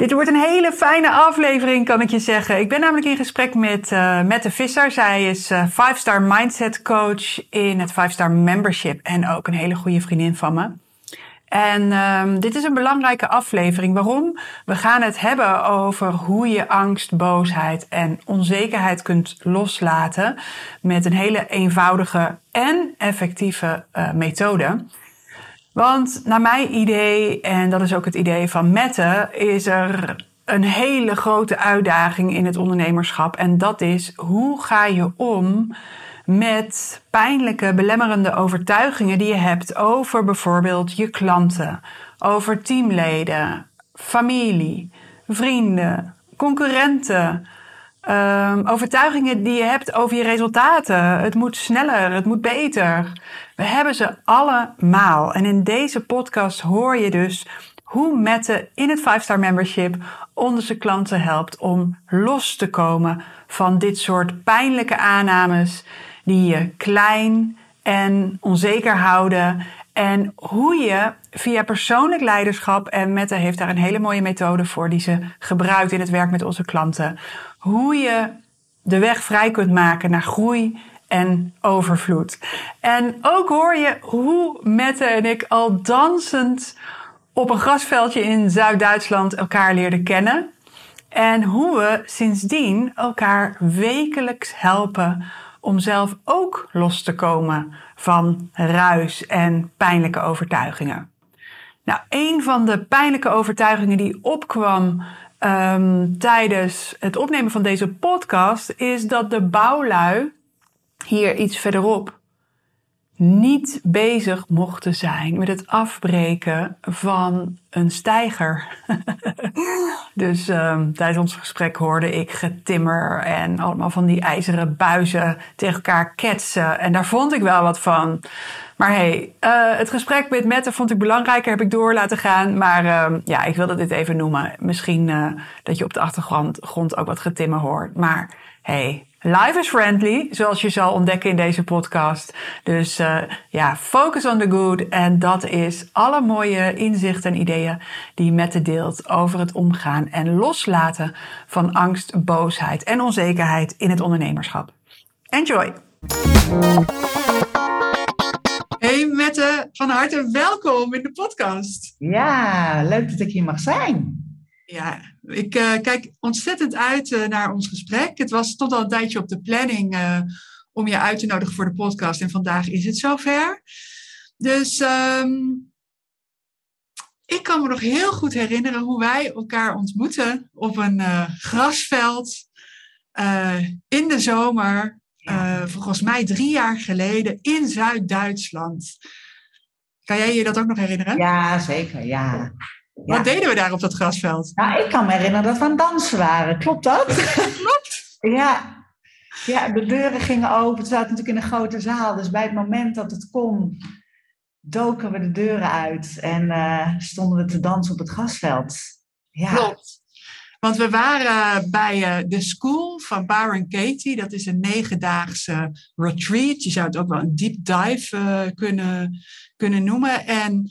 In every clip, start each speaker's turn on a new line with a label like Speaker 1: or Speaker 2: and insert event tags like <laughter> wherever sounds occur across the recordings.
Speaker 1: Dit wordt een hele fijne aflevering, kan ik je zeggen. Ik ben namelijk in gesprek met uh, Mette Visser. Zij is uh, 5-star mindset coach in het 5-star membership en ook een hele goede vriendin van me. En um, dit is een belangrijke aflevering. Waarom? We gaan het hebben over hoe je angst, boosheid en onzekerheid kunt loslaten met een hele eenvoudige en effectieve uh, methode. Want naar mijn idee, en dat is ook het idee van Mette, is er een hele grote uitdaging in het ondernemerschap. En dat is hoe ga je om met pijnlijke, belemmerende overtuigingen die je hebt over bijvoorbeeld je klanten, over teamleden, familie, vrienden, concurrenten. Um, overtuigingen die je hebt over je resultaten. Het moet sneller, het moet beter. We hebben ze allemaal. En in deze podcast hoor je dus hoe Mette in het 5-star membership onze klanten helpt om los te komen van dit soort pijnlijke aannames die je klein en onzeker houden. En hoe je via persoonlijk leiderschap, en Mette heeft daar een hele mooie methode voor die ze gebruikt in het werk met onze klanten, hoe je de weg vrij kunt maken naar groei en overvloed. En ook hoor je hoe Mette en ik al dansend op een grasveldje in Zuid-Duitsland elkaar leerden kennen. En hoe we sindsdien elkaar wekelijks helpen om zelf ook los te komen van ruis en pijnlijke overtuigingen. Nou, een van de pijnlijke overtuigingen die opkwam um, tijdens het opnemen van deze podcast is dat de bouwlui hier iets verderop niet bezig mochten zijn met het afbreken van een steiger. <laughs> dus um, tijdens ons gesprek hoorde ik getimmer en allemaal van die ijzeren buizen tegen elkaar ketsen. En daar vond ik wel wat van. Maar hey, uh, het gesprek met Mette vond ik belangrijker, heb ik door laten gaan. Maar uh, ja, ik wilde dit even noemen. Misschien uh, dat je op de achtergrond ook wat getimmer hoort. Maar hey, Life is friendly, zoals je zal ontdekken in deze podcast. Dus uh, ja, focus on the good. En dat is alle mooie inzichten en ideeën die Mette deelt over het omgaan en loslaten van angst, boosheid en onzekerheid in het ondernemerschap. Enjoy! Hey Mette, van harte welkom in de podcast.
Speaker 2: Ja, leuk dat ik hier mag zijn.
Speaker 1: Ja, ik uh, kijk ontzettend uit uh, naar ons gesprek. Het was tot al een tijdje op de planning uh, om je uit te nodigen voor de podcast. En vandaag is het zover. Dus um, ik kan me nog heel goed herinneren hoe wij elkaar ontmoeten op een grasveld in de zomer. Ja. volgens mij drie jaar geleden in Zuid-Duitsland. Kan jij je dat ook nog herinneren?
Speaker 2: Ja, zeker. Ja.
Speaker 1: Wat deden we daar op dat grasveld?
Speaker 2: Nou, ik kan me herinneren dat we aan het dansen waren. Klopt dat? <laughs>
Speaker 1: Klopt.
Speaker 2: ja. ja, de deuren gingen open. We zaten natuurlijk in een grote zaal. Dus bij het moment dat het kon, doken we de deuren uit. En uh, stonden we te dansen op het grasveld.
Speaker 1: Ja. Klopt. Want we waren bij uh, de school van Baron Katie. Dat is een negendaagse retreat. Je zou het ook wel een deep dive uh, kunnen, kunnen noemen. En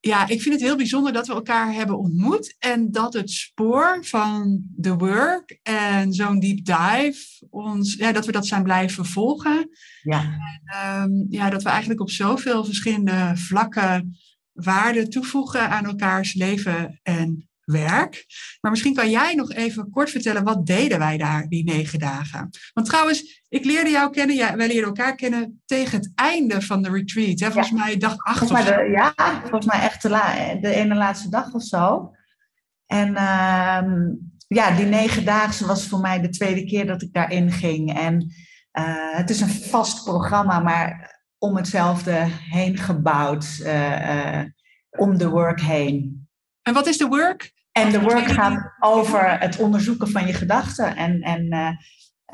Speaker 1: ja, ik vind het heel bijzonder dat we elkaar hebben ontmoet en dat het spoor van de work en zo'n deep dive, ons, ja, dat we dat zijn blijven volgen.
Speaker 2: Ja.
Speaker 1: En, um, ja, dat we eigenlijk op zoveel verschillende vlakken waarde toevoegen aan elkaars leven en werk. Maar misschien kan jij nog even kort vertellen, wat deden wij daar die negen dagen? Want trouwens, ik leerde jou kennen, ja, wij leerden elkaar kennen tegen het einde van de retreat. Hè? Volgens ja. mij dag acht
Speaker 2: volgens mij de, Ja, volgens mij echt de, la, de ene laatste dag of zo. En uh, ja, die negendaagse was voor mij de tweede keer dat ik daarin ging. En uh, het is een vast programma, maar om hetzelfde heen gebouwd, uh, om de work heen.
Speaker 1: En wat is de work?
Speaker 2: En de work gaat over het onderzoeken van je gedachten en, en uh,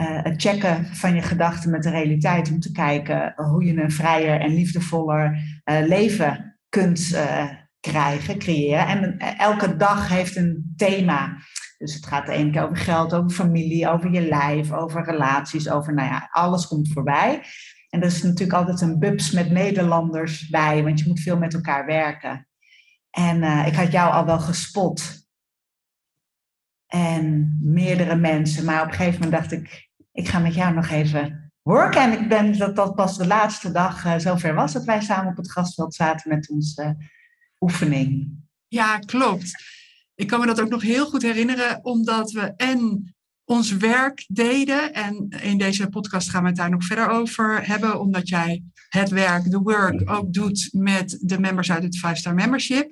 Speaker 2: uh, het checken van je gedachten met de realiteit om te kijken hoe je een vrijer en liefdevoller uh, leven kunt krijgen, creëren. En elke dag heeft een thema. Dus het gaat de ene keer over geld, over familie, over je lijf, over relaties, over, nou ja, alles komt voorbij. En er is natuurlijk altijd een bubs met Nederlanders bij, want je moet veel met elkaar werken. En ik had jou al wel gespot. En meerdere mensen. Maar op een gegeven moment dacht ik, ik ga met jou nog even worken. En ik ben dat dat pas de laatste dag uh, zover was dat wij samen op het gastveld zaten met onze uh, oefening.
Speaker 1: Ja, klopt. Ik kan me dat ook nog heel goed herinneren, omdat we en ons werk deden. En in deze podcast gaan we het daar nog verder over hebben, omdat jij het werk, de work, ook doet met de members uit het 5-star membership.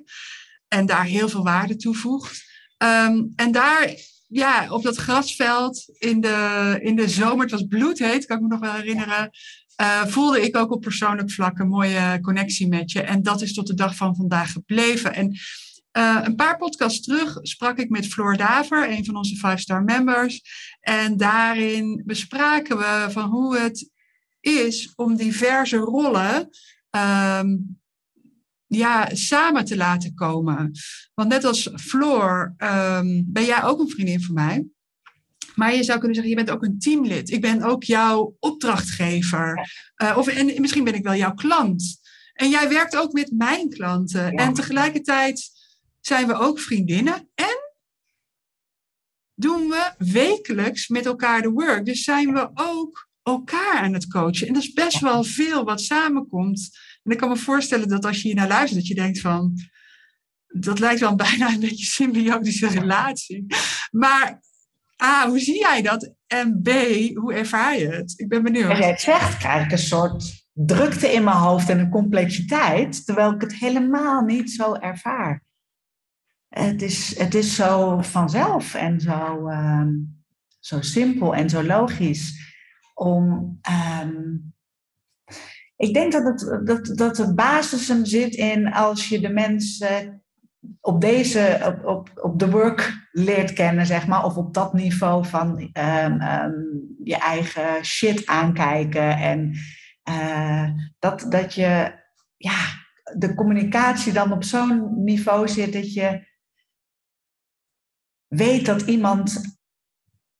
Speaker 1: En daar heel veel waarde toevoegt. Um, en daar, ja, op dat grasveld in de, in de zomer, het was bloedheet, kan ik me nog wel herinneren. Uh, voelde ik ook op persoonlijk vlak een mooie connectie met je. En dat is tot de dag van vandaag gebleven. En uh, een paar podcasts terug sprak ik met Floor Daver, een van onze 5-star members. En daarin bespraken we van hoe het is om diverse rollen um, ja, samen te laten komen. Want net als Floor um, ben jij ook een vriendin van mij. Maar je zou kunnen zeggen, je bent ook een teamlid. Ik ben ook jouw opdrachtgever. Uh, of, en misschien ben ik wel jouw klant. En jij werkt ook met mijn klanten. Ja. En tegelijkertijd zijn we ook vriendinnen en doen we wekelijks met elkaar de work. Dus zijn we ook elkaar aan het coachen. En dat is best wel veel wat samenkomt. En ik kan me voorstellen dat als je hier naar luistert, dat je denkt van, dat lijkt wel <laughs> bijna een beetje symbiotische relatie. Maar A, hoe zie jij dat? En B, hoe ervaar je het? Ik ben benieuwd.
Speaker 2: Als jij het zegt, krijg ik een soort drukte in mijn hoofd en een complexiteit, terwijl ik het helemaal niet zo ervaar het is, het is zo vanzelf en zo, um, zo simpel en zo logisch om. Um, ik denk dat, het, dat, dat de basis zit in als je de mensen op deze, op, op, op de work leert kennen, zeg maar, of op dat niveau van um, je eigen shit aankijken. En uh, dat, dat je, ja, de communicatie dan op zo'n niveau zit dat je weet dat iemand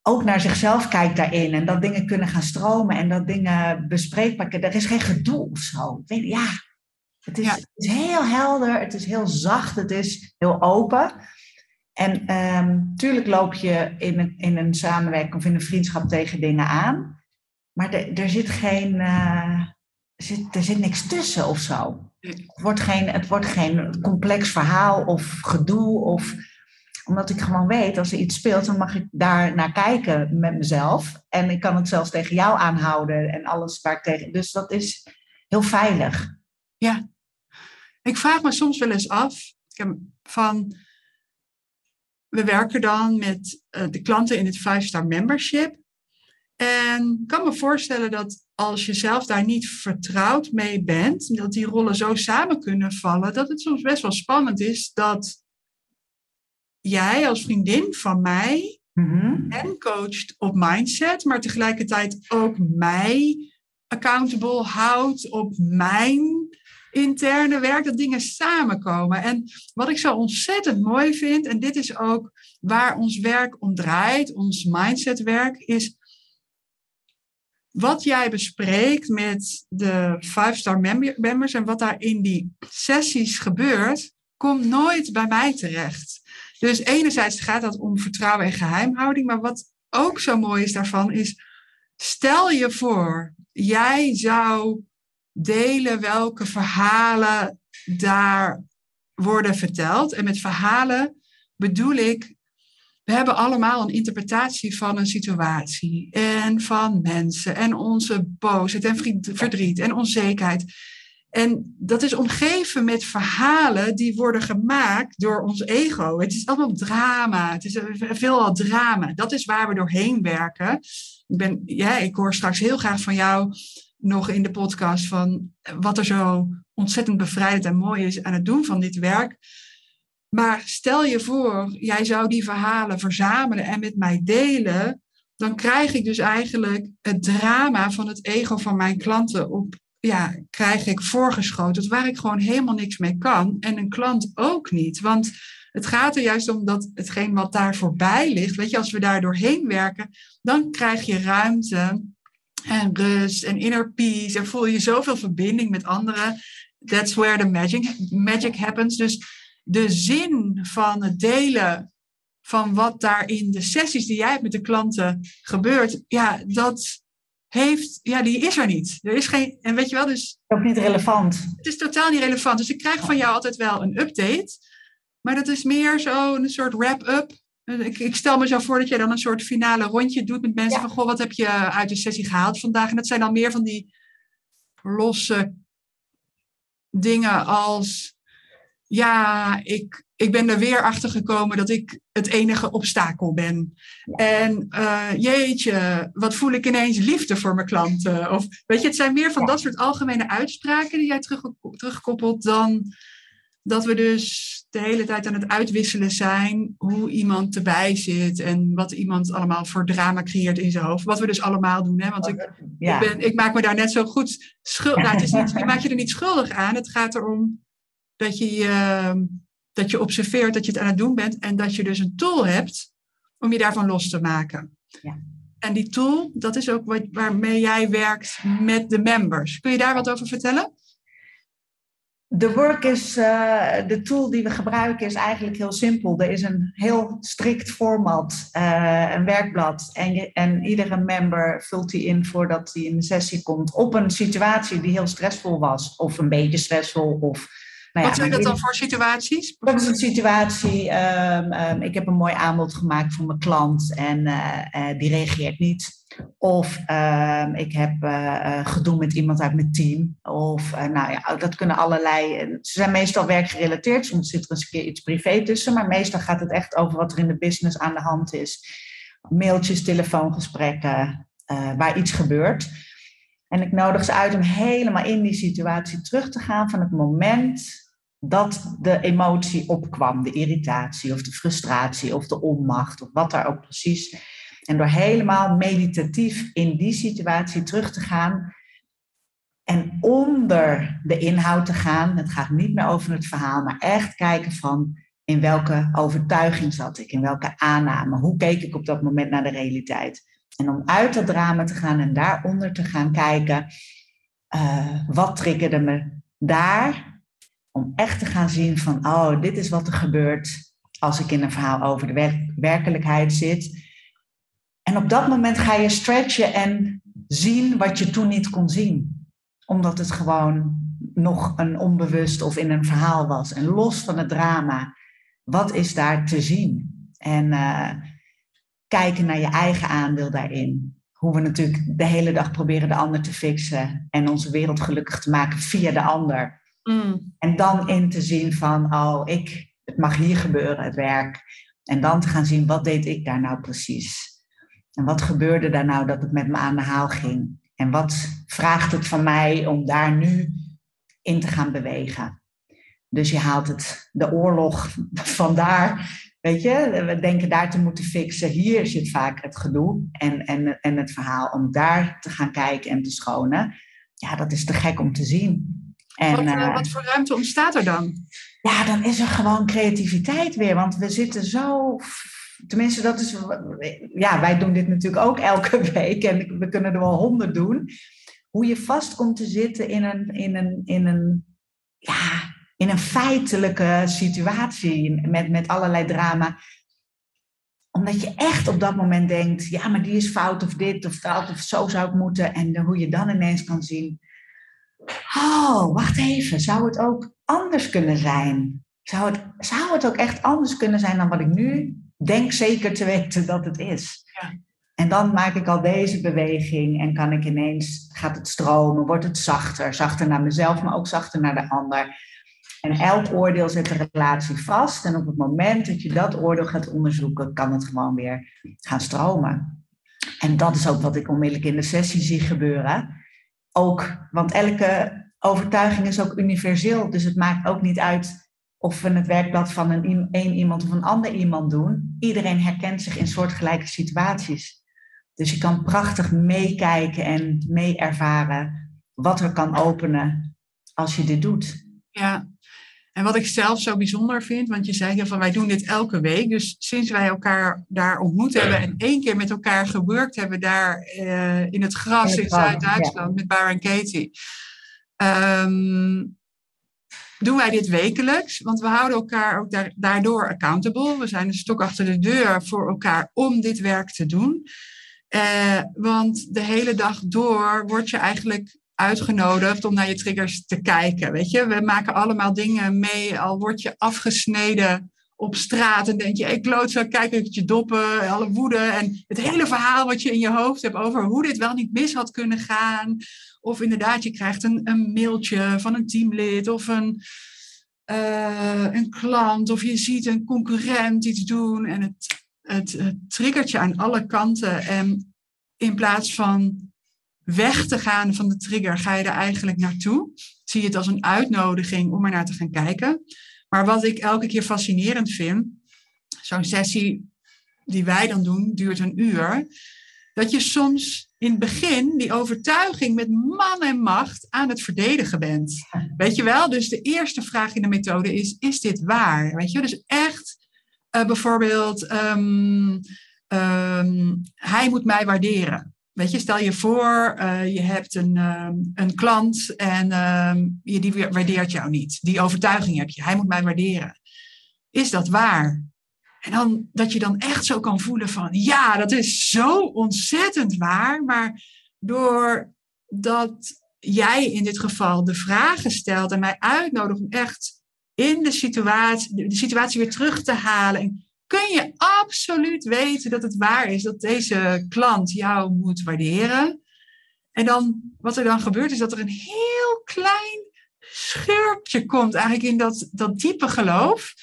Speaker 2: ook naar zichzelf kijkt daarin en dat dingen kunnen gaan stromen en dat dingen bespreekbaar kunnen. Er is geen gedoe of zo. Ja, het is, het is heel helder, het is heel zacht, het is heel open. En um, tuurlijk loop je in een, in een samenwerking of in een vriendschap tegen dingen aan. Maar er, er zit geen, uh, zit, er zit niks tussen of zo. Het wordt geen, het wordt geen complex verhaal of gedoe of omdat ik gewoon weet, als er iets speelt, dan mag ik daar naar kijken met mezelf. En ik kan het zelfs tegen jou aanhouden en alles waar ik tegen. Dus dat is heel veilig.
Speaker 1: Ja. Ik vraag me soms wel eens af van. We werken dan met uh, de klanten in het 5-star membership. En ik kan me voorstellen dat als je zelf daar niet vertrouwd mee bent, dat die rollen zo samen kunnen vallen, dat het soms best wel spannend is dat jij als vriendin van mij mm-hmm. en coacht op mindset, maar tegelijkertijd ook mij accountable houdt op mijn interne werk, dat dingen samenkomen. En wat ik zo ontzettend mooi vind, en dit is ook waar ons werk om draait, ons mindsetwerk, is wat jij bespreekt met de 5-star members en wat daar in die sessies gebeurt, komt nooit bij mij terecht. Dus enerzijds gaat dat om vertrouwen en geheimhouding, maar wat ook zo mooi is daarvan is, stel je voor, jij zou delen welke verhalen daar worden verteld. En met verhalen bedoel ik, we hebben allemaal een interpretatie van een situatie en van mensen en onze boosheid en verdriet en onzekerheid. En dat is omgeven met verhalen die worden gemaakt door ons ego. Het is allemaal drama. Het is veelal drama. Dat is waar we doorheen werken. Ik, ben, ja, ik hoor straks heel graag van jou nog in de podcast van wat er zo ontzettend bevrijdend en mooi is aan het doen van dit werk. Maar stel je voor, jij zou die verhalen verzamelen en met mij delen, dan krijg ik dus eigenlijk het drama van het ego van mijn klanten op, ja, krijg ik voorgeschoten, waar ik gewoon helemaal niks mee kan. En een klant ook niet. Want het gaat er juist om dat hetgeen wat daar voorbij ligt, weet je, als we daar doorheen werken, dan krijg je ruimte en rust en inner peace en voel je zoveel verbinding met anderen. That's where the magic, magic happens. Dus de zin van het delen van wat daar in de sessies die jij hebt met de klanten gebeurt, ja, dat heeft, ja, die is er niet. Er is geen, en weet je wel, dus.
Speaker 2: Ook niet relevant.
Speaker 1: Het is totaal niet relevant. Dus ik krijg van jou altijd wel een update, maar dat is meer zo een soort wrap-up. Ik, ik, stel me zo voor dat jij dan een soort finale rondje doet met mensen van, goh, wat heb je uit de sessie gehaald vandaag? En dat zijn dan meer van die losse dingen als, ja, ik, ik ben er weer achter gekomen dat ik het enige obstakel ben. En uh, jeetje, wat voel ik ineens liefde voor mijn klanten? Of weet je, het zijn meer van dat soort algemene uitspraken die jij terug, terugkoppelt dan dat we dus de hele tijd aan het uitwisselen zijn hoe iemand erbij zit en wat iemand allemaal voor drama creëert in zijn hoofd. Wat we dus allemaal doen. Hè? Want ik, ik, ben, ik maak me daar net zo goed schuldig. Nou, het is niet, je maakt je er niet schuldig aan. Het gaat erom dat je, uh, dat je observeert dat je het aan het doen bent en dat je dus een tool hebt om je daarvan los te maken. Ja. En die tool, dat is ook wat, waarmee jij werkt met de members. Kun je daar wat over vertellen?
Speaker 2: De work is, uh, de tool die we gebruiken is eigenlijk heel simpel. Er is een heel strikt format, uh, een werkblad. En, je, en iedere member vult die in voordat hij in de sessie komt. Op een situatie die heel stressvol was. Of een beetje stressvol. Of,
Speaker 1: nou ja, Wat zijn dat dan voor situaties?
Speaker 2: Dat is een situatie. Um, um, ik heb een mooi aanbod gemaakt voor mijn klant. En uh, die reageert niet. Of uh, ik heb uh, gedoe met iemand uit mijn team. Of uh, nou ja, dat kunnen allerlei. Ze zijn meestal werkgerelateerd. Soms zit er eens een keer iets privé tussen. Maar meestal gaat het echt over wat er in de business aan de hand is. Mailtjes, telefoongesprekken, waar iets gebeurt. En ik nodig ze uit om helemaal in die situatie terug te gaan van het moment dat de emotie opkwam. De irritatie of de frustratie of de onmacht of wat daar ook precies en door helemaal meditatief in die situatie terug te gaan en onder de inhoud te gaan. Het gaat niet meer over het verhaal, maar echt kijken van in welke overtuiging zat ik, in welke aanname, hoe keek ik op dat moment naar de realiteit. En om uit dat drama te gaan en daaronder te gaan kijken, uh, wat triggerde me daar, om echt te gaan zien van, oh, dit is wat er gebeurt als ik in een verhaal over de werkelijkheid zit. En op dat moment ga je stretchen en zien wat je toen niet kon zien. Omdat het gewoon nog een onbewust of in een verhaal was. En los van het drama, wat is daar te zien? En uh, kijken naar je eigen aandeel daarin. Hoe we natuurlijk de hele dag proberen de ander te fixen en onze wereld gelukkig te maken via de ander. Mm. En dan in te zien van, oh, ik, het mag hier gebeuren, het werk. En dan te gaan zien, wat deed ik daar nou precies? En wat gebeurde daar nou dat het met me aan de haal ging? En wat vraagt het van mij om daar nu in te gaan bewegen? Dus je haalt het, de oorlog vandaar, weet je, we denken daar te moeten fixen. Hier zit vaak het gedoe en, en, en het verhaal om daar te gaan kijken en te schonen. Ja, dat is te gek om te zien.
Speaker 1: En, wat, uh, wat voor ruimte ontstaat er dan?
Speaker 2: Ja, dan is er gewoon creativiteit weer. Want we zitten zo tenminste, dat is. Ja, wij doen dit natuurlijk ook elke <laughs> week en we kunnen er wel honderd doen. Hoe je vast komt te zitten in een, in een, in een, ja, in een feitelijke situatie met, met allerlei drama omdat je echt op dat moment denkt, ja, maar die is fout of dit of dat of zo zou het moeten. En hoe je dan ineens kan zien, oh, wacht even, zou het ook anders kunnen zijn? Zou het, zou het ook echt anders kunnen zijn dan wat ik nu denk zeker te weten dat het is. Ja. En dan maak ik al deze beweging en kan ik ineens, gaat het stromen, wordt het zachter. Zachter naar mezelf, maar ook zachter naar de ander. En elk oordeel zet de relatie vast. En op het moment dat je dat oordeel gaat onderzoeken, kan het gewoon weer gaan stromen. En dat is ook wat ik onmiddellijk in de sessie zie gebeuren. Ook, want elke overtuiging is ook universeel. Dus het maakt ook niet uit of we het werkblad van een, een iemand of een ander iemand doen, iedereen herkent zich in soortgelijke situaties. Dus je kan prachtig meekijken en mee ervaren wat er kan openen als je dit doet.
Speaker 1: Ja, en wat ik zelf zo bijzonder vind, want je zei van wij doen dit elke week. Dus sinds wij elkaar daar ontmoet hebben en één keer met elkaar gewerkt hebben daar uh, in het gras in, in Zuid-Duitsland met Bar en Katie. Um, doen wij dit wekelijks, want we houden elkaar ook daardoor accountable. We zijn een stok achter de deur voor elkaar om dit werk te doen. Uh, want de hele dag door word je eigenlijk uitgenodigd om naar je triggers te kijken. Weet je, we maken allemaal dingen mee, al word je afgesneden op straat en denk je, ik klootzak, kijk uit je doppen, alle woede en het hele verhaal wat je in je hoofd hebt over hoe dit wel niet mis had kunnen gaan. Of inderdaad, je krijgt een, een mailtje van een teamlid of een, uh, een klant of je ziet een concurrent iets doen en het, het, het triggert je aan alle kanten. En in plaats van weg te gaan van de trigger, ga je er eigenlijk naartoe. Zie je het als een uitnodiging om er naar te gaan kijken. Maar wat ik elke keer fascinerend vind, zo'n sessie die wij dan doen, duurt een uur. Dat je soms in het begin die overtuiging met man en macht aan het verdedigen bent. Weet je wel? Dus de eerste vraag in de methode is: is dit waar? Weet je? Dus echt uh, bijvoorbeeld, um, um, hij moet mij waarderen. Weet je, stel je voor, uh, je hebt een, um, een klant en um, je, die waardeert jou niet. Die overtuiging heb je. Hij moet mij waarderen. Is dat waar? En dan, dat je dan echt zo kan voelen van, ja, dat is zo ontzettend waar. Maar doordat jij in dit geval de vragen stelt en mij uitnodigt om echt in de situatie, de situatie weer terug te halen kun je absoluut weten dat het waar is dat deze klant jou moet waarderen. En dan, wat er dan gebeurt, is dat er een heel klein schurpje komt eigenlijk in dat, dat diepe geloof.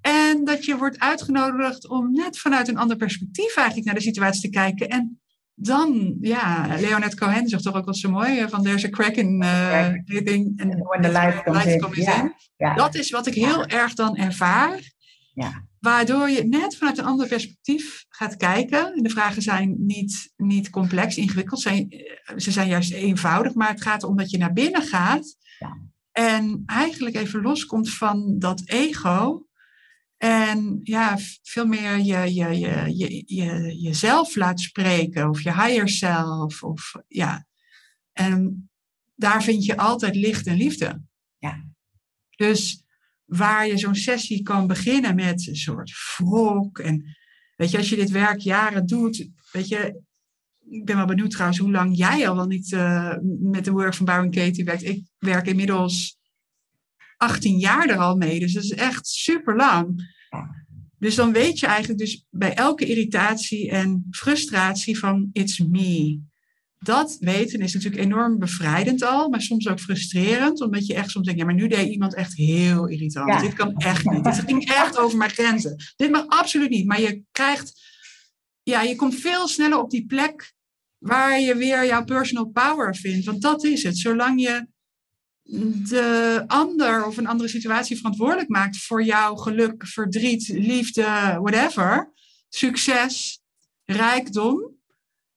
Speaker 1: En dat je wordt uitgenodigd om net vanuit een ander perspectief eigenlijk naar de situatie te kijken. En dan, ja, Leonard Cohen zegt toch ook wel zo mooi, van there's a crack in uh, everything. And
Speaker 2: when the light comes in.
Speaker 1: Ja, ja. Dat is wat ik heel erg dan ervaar.
Speaker 2: Ja.
Speaker 1: Waardoor je net vanuit een ander perspectief gaat kijken. En de vragen zijn niet, niet complex, ingewikkeld. Zijn, eh, ze zijn juist eenvoudig, maar het gaat om dat je naar binnen gaat.
Speaker 2: Ja.
Speaker 1: En eigenlijk even loskomt van dat ego. En ja, veel meer je, je, je, je, je, jezelf laat spreken. Of je higher self. Of, ja. En daar vind je altijd licht en liefde.
Speaker 2: Ja.
Speaker 1: Dus waar je zo'n sessie kan beginnen met een soort wrok. En weet je, als je dit werk jaren doet, weet je, ik ben wel benieuwd trouwens hoe lang jij al wel niet uh, met de work van Baron Katie werkt. Ik werk inmiddels 18 jaar er al mee, dus dat is echt super lang. Dus dan weet je eigenlijk dus bij elke irritatie en frustratie van it's me dat weten is natuurlijk enorm bevrijdend al, maar soms ook frustrerend, omdat je echt soms denkt, ja, maar nu deed iemand echt heel irritant. Dit kan echt niet. Dit ging echt over mijn grenzen. Dit mag absoluut niet. Maar je krijgt, ja, je komt veel sneller op die plek waar je weer jouw personal power vindt. Want dat is het. Zolang je de ander of een andere situatie verantwoordelijk maakt voor jouw geluk, verdriet, liefde, whatever, succes, rijkdom,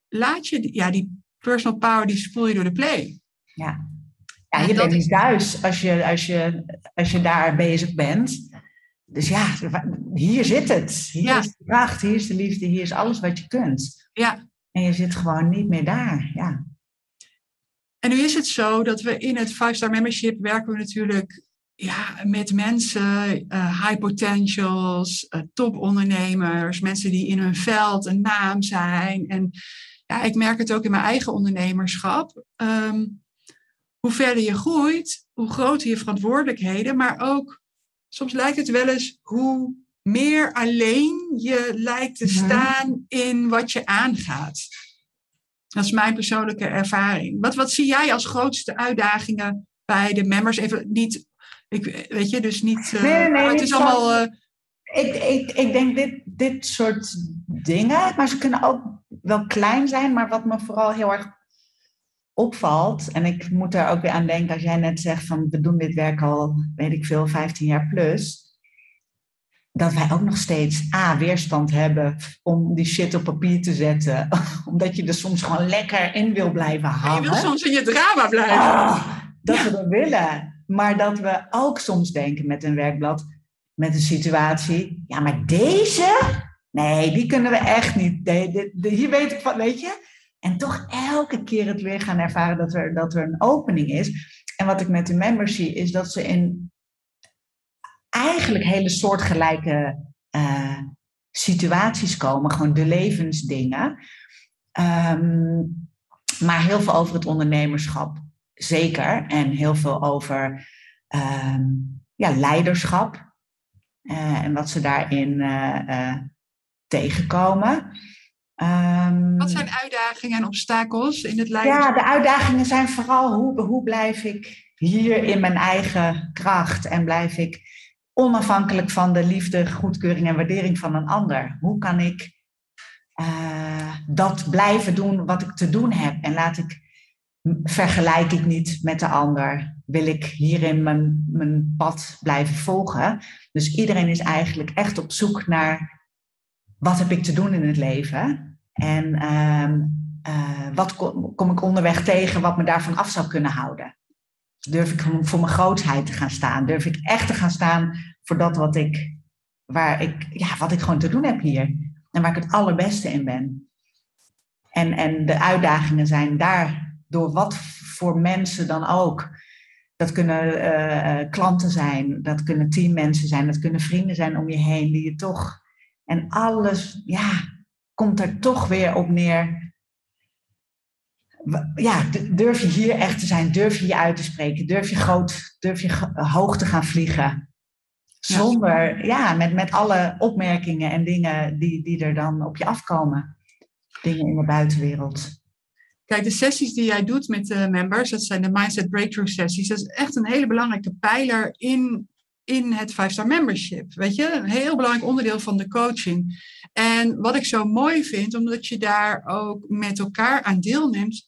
Speaker 1: laat je ja, die personal power die spoel je door de play.
Speaker 2: Ja, ja je bent niet thuis als je, als, je, als je daar bezig bent. Dus ja, hier zit het. Hier is de kracht, hier is de liefde, hier is alles wat je kunt.
Speaker 1: Ja.
Speaker 2: En je zit gewoon niet meer daar. Ja.
Speaker 1: En nu is het zo dat we in het 5-star membership werken we natuurlijk ja, met mensen, uh, high potentials, uh, topondernemers, mensen die in hun veld een naam zijn. En ja, ik merk het ook in mijn eigen ondernemerschap. Um, hoe verder je groeit, hoe groter je verantwoordelijkheden, maar ook soms lijkt het wel eens hoe meer alleen je lijkt te mhm. staan in wat je aangaat. Dat is mijn persoonlijke ervaring. Wat, wat zie jij als grootste uitdagingen bij de members? Even niet, ik, weet je, dus niet. Uh,
Speaker 2: nee, nee,
Speaker 1: het is allemaal. Uh,
Speaker 2: ik, ik, ik denk dit, dit soort dingen, maar ze kunnen ook wel klein zijn, maar wat me vooral heel erg opvalt, en ik moet daar ook weer aan denken als jij net zegt van we doen dit werk al, weet ik veel, 15 jaar plus. dat wij ook nog steeds A, weerstand hebben om die shit op papier te zetten. <laughs> Omdat je er soms gewoon lekker in wil blijven hangen.
Speaker 1: je wil soms in je drama blijven.
Speaker 2: Ah, dat we dat willen. Maar dat we ook soms denken met een werkblad, met een situatie. Ja, maar deze? Nee, die kunnen we echt niet. hier weet ik van, weet je? En toch elke keer het weer gaan ervaren dat er, dat er een opening is. En wat ik met de members zie, is dat ze in eigenlijk hele soortgelijke uh, situaties komen, gewoon de levensdingen. Um, maar heel veel over het ondernemerschap, zeker. En heel veel over um, ja, leiderschap. Uh, en wat ze daarin uh, tegenkomen.
Speaker 1: Um, wat zijn uitdagingen en obstakels in het leiderschap?
Speaker 2: Ja, de uitdagingen zijn vooral hoe, hoe blijf ik hier in mijn eigen kracht en blijf ik onafhankelijk van de liefde, goedkeuring en waardering van een ander. Hoe kan ik uh, dat blijven doen wat ik te doen heb? En laat ik, vergelijk ik niet met de ander? Wil ik hierin mijn, mijn pad blijven volgen? Dus iedereen is eigenlijk echt op zoek naar wat heb ik te doen in het leven? En uh, uh, wat kom, kom ik onderweg tegen wat me daarvan af zou kunnen houden? Durf ik voor mijn grootheid te gaan staan? Durf ik echt te gaan staan voor dat wat ik, waar ik, ja, wat ik gewoon te doen heb hier? En waar ik het allerbeste in ben. En, en de uitdagingen zijn daar, door wat voor mensen dan ook. Dat kunnen uh, klanten zijn, dat kunnen teammensen zijn, dat kunnen vrienden zijn om je heen die je toch. En alles, ja, komt er toch weer op neer ja, durf je hier echt te zijn? Durf je je uit te spreken? Durf je groot, durf je hoog te gaan vliegen? Zonder, ja, met, met alle opmerkingen en dingen die, die er dan op je afkomen. Dingen in de buitenwereld.
Speaker 1: Kijk, de sessies die jij doet met de members, dat zijn de Mindset Breakthrough sessies. Dat is echt een hele belangrijke pijler in, in het 5-star membership. Weet je, een heel belangrijk onderdeel van de coaching. En wat ik zo mooi vind, omdat je daar ook met elkaar aan deelneemt,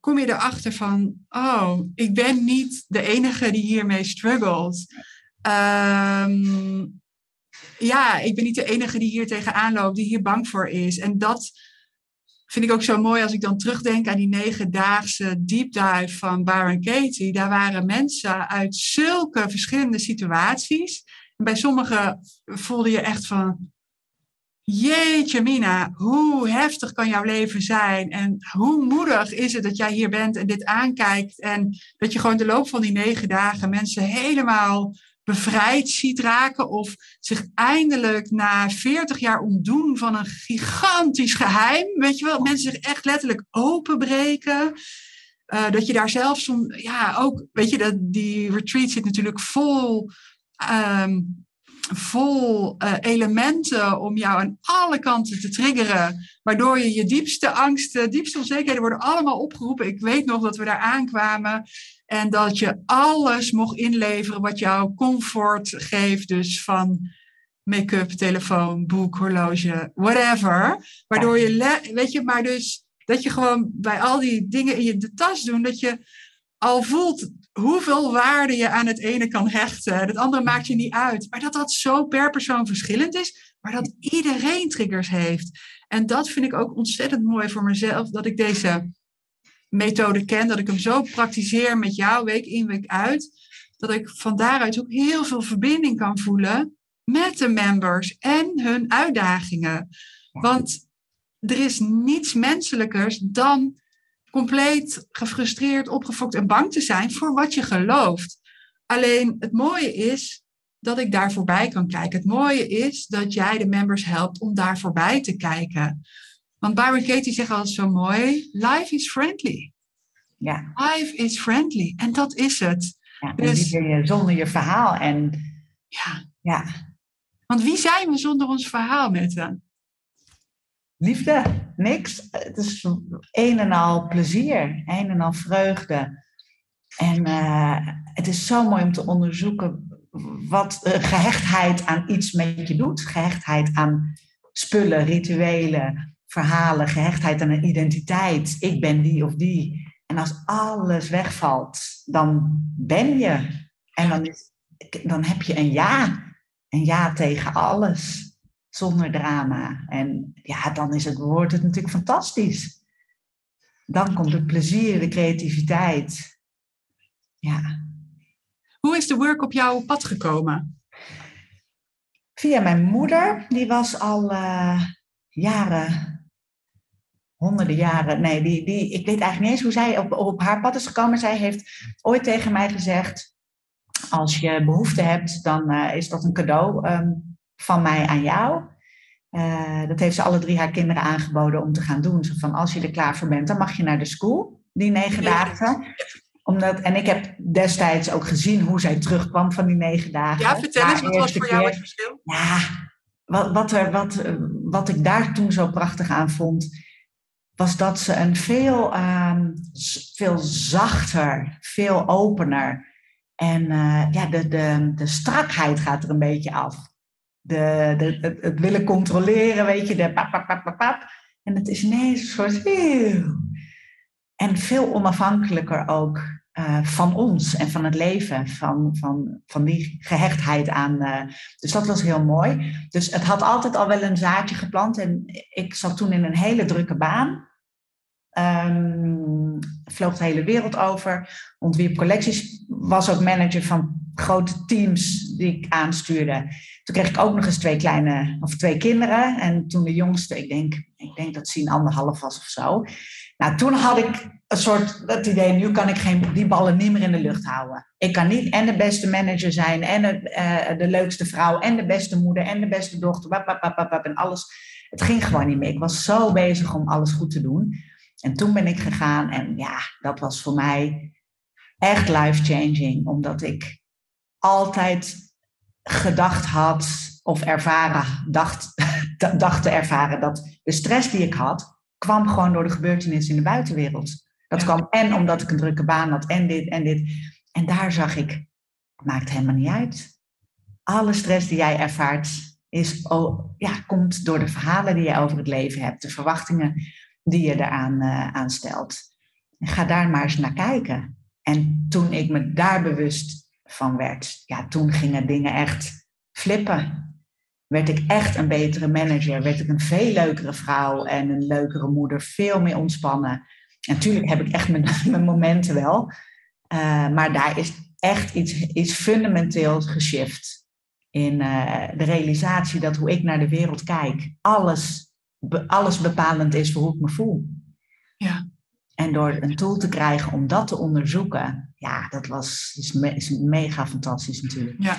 Speaker 1: kom je erachter van, oh, ik ben niet de enige die hiermee struggelt. Um, ja, ik ben niet de enige die hier tegenaan loopt, die hier bang voor is. En dat vind ik ook zo mooi als ik dan terugdenk aan die negendaagse deep dive van Baron Katie. Daar waren mensen uit zulke verschillende situaties. En bij sommigen voelde je echt van, Jeetje Mina, hoe heftig kan jouw leven zijn? En hoe moedig is het dat jij hier bent en dit aankijkt? En dat je gewoon de loop van die negen dagen mensen helemaal bevrijd ziet raken. Of zich eindelijk na 40 jaar ontdoen van een gigantisch geheim. Weet je wel, mensen zich echt letterlijk openbreken. Uh, dat je daar zelfs, ja, ook, weet je, dat die retreat zit natuurlijk vol um, vol uh, elementen om jou aan alle kanten te triggeren. Waardoor je je diepste angsten, diepste onzekerheden worden allemaal opgeroepen. Ik weet nog dat we daar aankwamen. En dat je alles mocht inleveren wat jou comfort geeft. Dus van make-up, telefoon, boek, horloge, whatever. Waardoor je, weet je, maar dus dat je gewoon bij al die dingen in je de tas doen, dat je al voelt hoeveel waarde je aan het ene kan hechten. Het andere maakt je niet uit. Maar dat dat zo per persoon verschillend is, maar dat iedereen triggers heeft. En dat vind ik ook ontzettend mooi voor mezelf, dat ik deze methode ken, dat ik hem zo praktiseer met jou week in, week uit, dat ik van daaruit ook heel veel verbinding kan voelen met de members en hun uitdagingen. Want er is niets menselijkers dan compleet gefrustreerd, opgefokt en bang te zijn voor wat je gelooft. Alleen het mooie is dat ik daar voorbij kan kijken. Het mooie is dat jij de members helpt om daar voorbij te kijken. Want Byron Katie zegt altijd zo mooi: life is friendly. Ja. Life is friendly. En dat is het.
Speaker 2: Ja, dus, je zonder je verhaal. En,
Speaker 1: ja. ja. Want wie zijn we zonder ons verhaal, Mette?
Speaker 2: liefde, niks. Het is een en al plezier, een en al vreugde. En uh, het is zo mooi om te onderzoeken wat uh, gehechtheid aan iets met je doet. Gehechtheid aan spullen, rituelen, verhalen, gehechtheid aan een identiteit. Ik ben die of die. En als alles wegvalt, dan ben je. En dan, is, dan heb je een ja. En ja tegen alles. Zonder drama. En ja, dan is het, wordt het natuurlijk fantastisch. Dan komt het plezier, de creativiteit. Ja.
Speaker 1: Hoe is de work op jouw pad gekomen?
Speaker 2: Via mijn moeder, die was al uh, jaren honderden jaren. Nee, die, die, ik weet eigenlijk niet eens hoe zij op, op haar pad is gekomen. Zij heeft ooit tegen mij gezegd: Als je behoefte hebt, dan uh, is dat een cadeau um, van mij aan jou. Uh, dat heeft ze alle drie haar kinderen aangeboden om te gaan doen. Zo van als je er klaar voor bent, dan mag je naar de school, die negen dagen. Omdat, en ik heb destijds ook gezien hoe zij terugkwam van die negen dagen.
Speaker 1: Ja, vertel eens, wat was voor jou het verschil?
Speaker 2: Ja, wat, wat, er, wat, wat ik daar toen zo prachtig aan vond, was dat ze een veel, um, veel zachter, veel opener. En uh, ja, de, de, de strakheid gaat er een beetje af. De, de, het, willen controleren, weet je, de pap, pap, pap, pap, pap. En het is ineens een soort. En veel onafhankelijker ook uh, van ons en van het leven, van, van, van die gehechtheid aan. Uh, dus dat was heel mooi. Dus het had altijd al wel een zaadje geplant. En ik zat toen in een hele drukke baan. Um, vloog de hele wereld over, ontwierp collecties, was ook manager van grote teams die ik aanstuurde. Toen kreeg ik ook nog eens twee kleine, of twee kinderen. En toen de jongste, ik denk, ik denk dat ze een anderhalf was of zo. Nou, toen had ik een soort het idee, nu kan ik geen, die ballen niet meer in de lucht houden. Ik kan niet en de beste manager zijn, en de, uh, de leukste vrouw, en de beste moeder, en de beste dochter, en alles. Het ging gewoon niet meer. Ik was zo bezig om alles goed te doen. En toen ben ik gegaan en ja, dat was voor mij echt life-changing, omdat ik altijd gedacht had of ervaren, dacht, <laughs> dacht te ervaren dat de stress die ik had, kwam gewoon door de gebeurtenissen in de buitenwereld. Dat kwam en omdat ik een drukke baan had en dit en dit. En daar zag ik, het maakt helemaal niet uit. Alle stress die jij ervaart, is, oh, ja, komt door de verhalen die je over het leven hebt, de verwachtingen die je eraan uh, aan stelt. Ga daar maar eens naar kijken. En toen ik me daar bewust van werd, ja, toen gingen dingen echt flippen. Werd ik echt een betere manager, werd ik een veel leukere vrouw en een leukere moeder, veel meer ontspannen. natuurlijk heb ik echt mijn, <laughs> mijn momenten wel, uh, maar daar is echt iets, iets fundamenteels geshift. In uh, de realisatie dat hoe ik naar de wereld kijk, alles alles bepalend is voor hoe ik me voel.
Speaker 1: Ja.
Speaker 2: En door een tool te krijgen om dat te onderzoeken, ja, dat was, is, me, is mega fantastisch natuurlijk.
Speaker 1: Ja,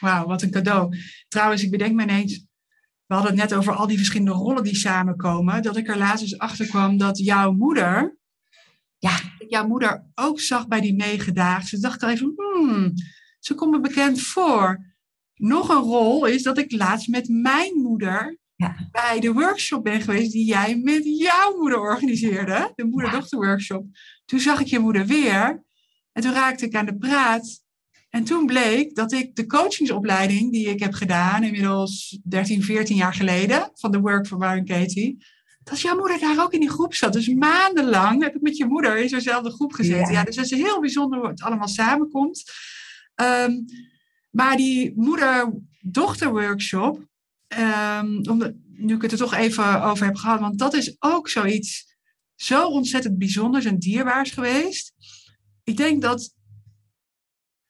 Speaker 1: wauw, wat een cadeau. Trouwens, ik bedenk me ineens, we hadden het net over al die verschillende rollen die samenkomen, dat ik er laatst eens achter kwam dat jouw moeder,
Speaker 2: ja.
Speaker 1: jouw moeder ook zag bij die negen dagen. Ze dacht even, hmm, ze komt me bekend voor. Nog een rol is dat ik laatst met mijn moeder ja. bij de workshop ben geweest die jij met jouw moeder organiseerde, de moeder-dochter-workshop. Toen zag ik je moeder weer en toen raakte ik aan de praat. En toen bleek dat ik de coachingsopleiding die ik heb gedaan, inmiddels 13, 14 jaar geleden, van de Work for Byron Katie, dat jouw moeder daar ook in die groep zat. Dus maandenlang heb ik met je moeder in zo'nzelfde groep gezeten. Ja. dus het is heel bijzonder hoe het allemaal samenkomt. Um, maar die moeder-dochter-workshop, um, nu ik het er toch even over heb gehad, want dat is ook zoiets zo ontzettend bijzonders en dierbaars geweest. Ik denk dat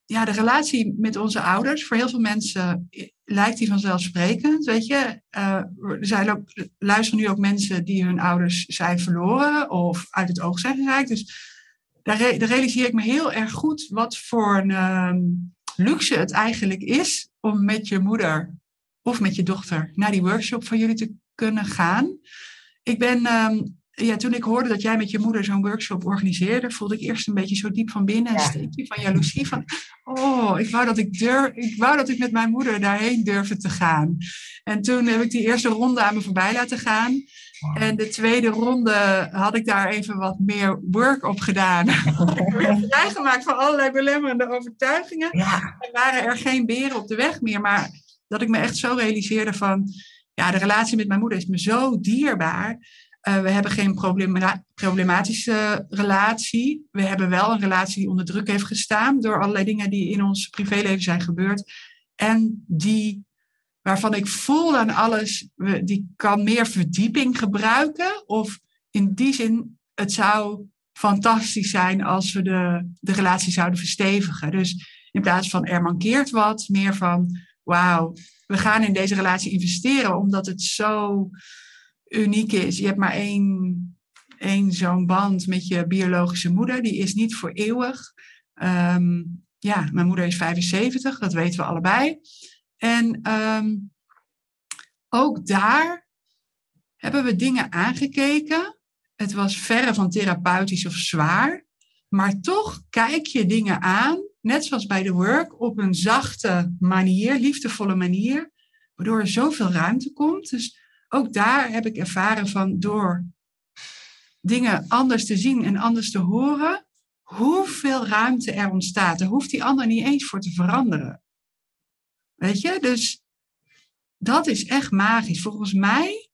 Speaker 1: ja, de relatie met onze ouders, voor heel veel mensen lijkt die vanzelfsprekend. Weet je, uh, er zijn ook, luisteren nu ook mensen die hun ouders zijn verloren of uit het oog zijn geraakt. Dus daar, daar realiseer ik me heel erg goed wat voor een um, luxe het eigenlijk is om met je moeder of met je dochter naar die workshop van jullie te kunnen gaan. Ik ben, um, ja, toen ik hoorde dat jij met je moeder zo'n workshop organiseerde, voelde ik eerst een beetje zo diep van binnen een ja. steekje van jaloezie. Van, oh, ik wou, dat ik, durf, ik wou dat ik met mijn moeder daarheen durfde te gaan. En toen heb ik die eerste ronde aan me voorbij laten gaan. Wow. En de tweede ronde had ik daar even wat meer work op gedaan. <laughs> ik werd vrijgemaakt van allerlei belemmerende overtuigingen.
Speaker 2: Ja.
Speaker 1: Er waren er geen beren op de weg meer, maar dat ik me echt zo realiseerde van, ja, de relatie met mijn moeder is me zo dierbaar. Uh, we hebben geen problema problematische relatie. We hebben wel een relatie die onder druk heeft gestaan door allerlei dingen die in ons privéleven zijn gebeurd. En die waarvan ik voel aan alles, die kan meer verdieping gebruiken. Of in die zin, het zou fantastisch zijn als we de, de relatie zouden verstevigen. Dus in plaats van er mankeert wat, meer van wauw, we gaan in deze relatie investeren omdat het zo uniek is. Je hebt maar één, één zo'n band met je biologische moeder, die is niet voor eeuwig. Ehm, ja, mijn moeder is 75, dat weten we allebei. En ehm, ook daar hebben we dingen aangekeken. Het was verre van therapeutisch of zwaar. Maar toch kijk je dingen aan, net zoals bij de work, op een zachte manier, liefdevolle manier, waardoor er zoveel ruimte komt. Dus ook daar heb ik ervaren van door dingen anders te zien en anders te horen, hoeveel ruimte er ontstaat. Daar hoeft die ander niet eens voor te veranderen. Weet je, dus dat is echt magisch. Volgens mij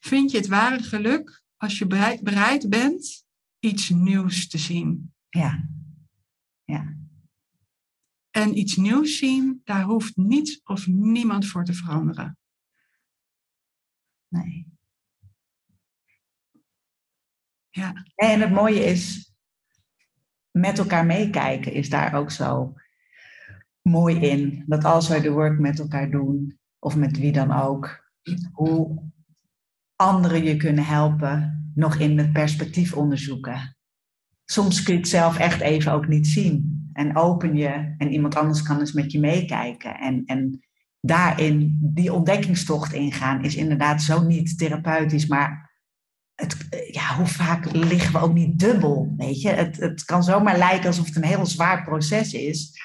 Speaker 1: vind je het ware geluk als je bereid bent iets nieuws te zien.
Speaker 2: Ja. Ja.
Speaker 1: En iets nieuws zien, daar hoeft niets of niemand voor te veranderen.
Speaker 2: Nee.
Speaker 1: Ja.
Speaker 2: En het mooie is, met elkaar meekijken is daar ook zo mooi in. Dat als wij de work met elkaar doen, of met wie dan ook, hoe anderen je kunnen helpen, nog in het perspectief onderzoeken. Soms kun je het zelf echt even ook niet zien. En open je en iemand anders kan eens met je meekijken. En, en daarin die ontdekkingstocht ingaan is inderdaad zo niet therapeutisch, maar het, ja, hoe vaak liggen we ook niet dubbel, weet je? Het, het kan zomaar lijken alsof het een heel zwaar proces is,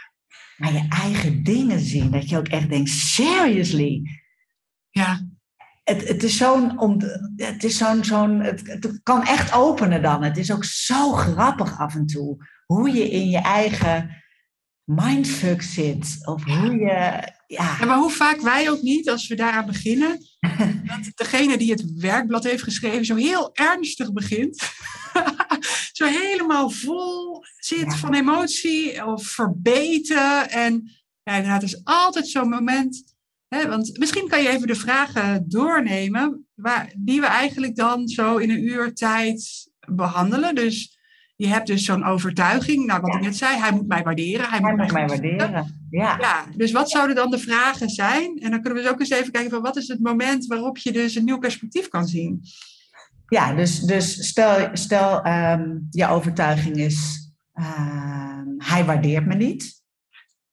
Speaker 2: maar je eigen dingen zien, dat je ook echt denkt, seriously?
Speaker 1: Ja.
Speaker 2: Het, het is zo'n, het is zo'n, zo'n, het, het kan echt openen dan. Het is ook zo grappig af en toe, hoe je in je eigen mindfuck zit, of hoe je ja.
Speaker 1: ja. maar hoe vaak wij ook niet, als we daaraan beginnen, <laughs> dat degene die het werkblad heeft geschreven zo heel ernstig begint. <laughs> zo helemaal vol zit van emotie of verbeten. En ja, inderdaad, is altijd zo'n moment. Hè, want misschien kan je even de vragen doornemen, waar, die we eigenlijk dan zo in een uur tijd behandelen. Dus je hebt dus zo'n overtuiging, nou wat ik net zei, hij moet mij waarderen.
Speaker 2: Hij, moet, mij, waarderen, ja.
Speaker 1: ja. Dus wat zouden dan de vragen zijn? En dan kunnen we dus ook eens even kijken van wat is het moment waarop je dus een nieuw perspectief kan zien.
Speaker 2: Ja, dus, dus stel, stel um, je overtuiging is, uh, hij waardeert me niet.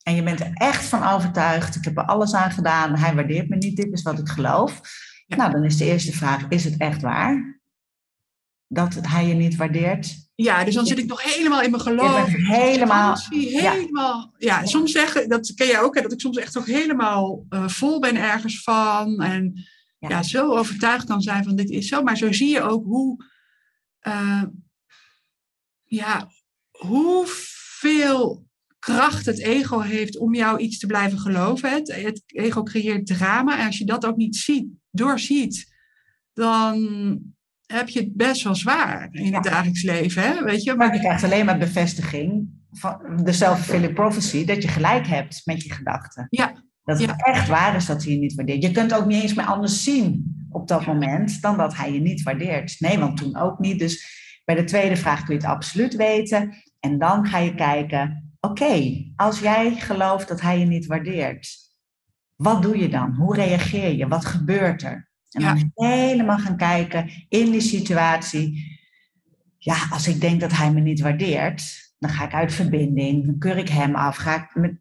Speaker 2: En je bent er echt van overtuigd, ik heb er alles aan gedaan, hij waardeert me niet, dit is wat ik geloof. Nou, dan is de eerste vraag, is het echt waar? Dat hij je niet waardeert?
Speaker 1: Ja, dus dan zit ik nog helemaal in mijn geloof.
Speaker 2: Helemaal.
Speaker 1: helemaal ja. ja. soms zeggen, dat ken jij ook, hè, dat ik soms echt ook helemaal uh, vol ben ergens van. En ja. ja. zo overtuigd kan zijn van dit is zo. Maar zo zie je ook hoe, uh, ja, hoeveel kracht het ego heeft om jou iets te blijven geloven. Het, het ego creëert drama. En als je dat ook niet ziet, doorziet, dan heb je het best wel zwaar in het dagelijks leven. Hè? Weet je?
Speaker 2: Maar je krijgt alleen maar bevestiging van de self-fulfilling prophecy dat je gelijk hebt met je gedachten.
Speaker 1: Ja.
Speaker 2: Dat het echt waar is dat hij je niet waardeert. Je kunt ook niet eens meer anders zien op dat moment dan dat hij je niet waardeert. Nee, want toen ook niet. Dus bij de tweede vraag kun je het absoluut weten. En dan ga je kijken, oké, als jij gelooft dat hij je niet waardeert, wat doe je dan? Hoe reageer je? Wat gebeurt er? En dan helemaal gaan kijken in die situatie. Ja, als ik denk dat hij me niet waardeert, dan ga ik uit verbinding. Dan keur ik hem af. Ga ik met,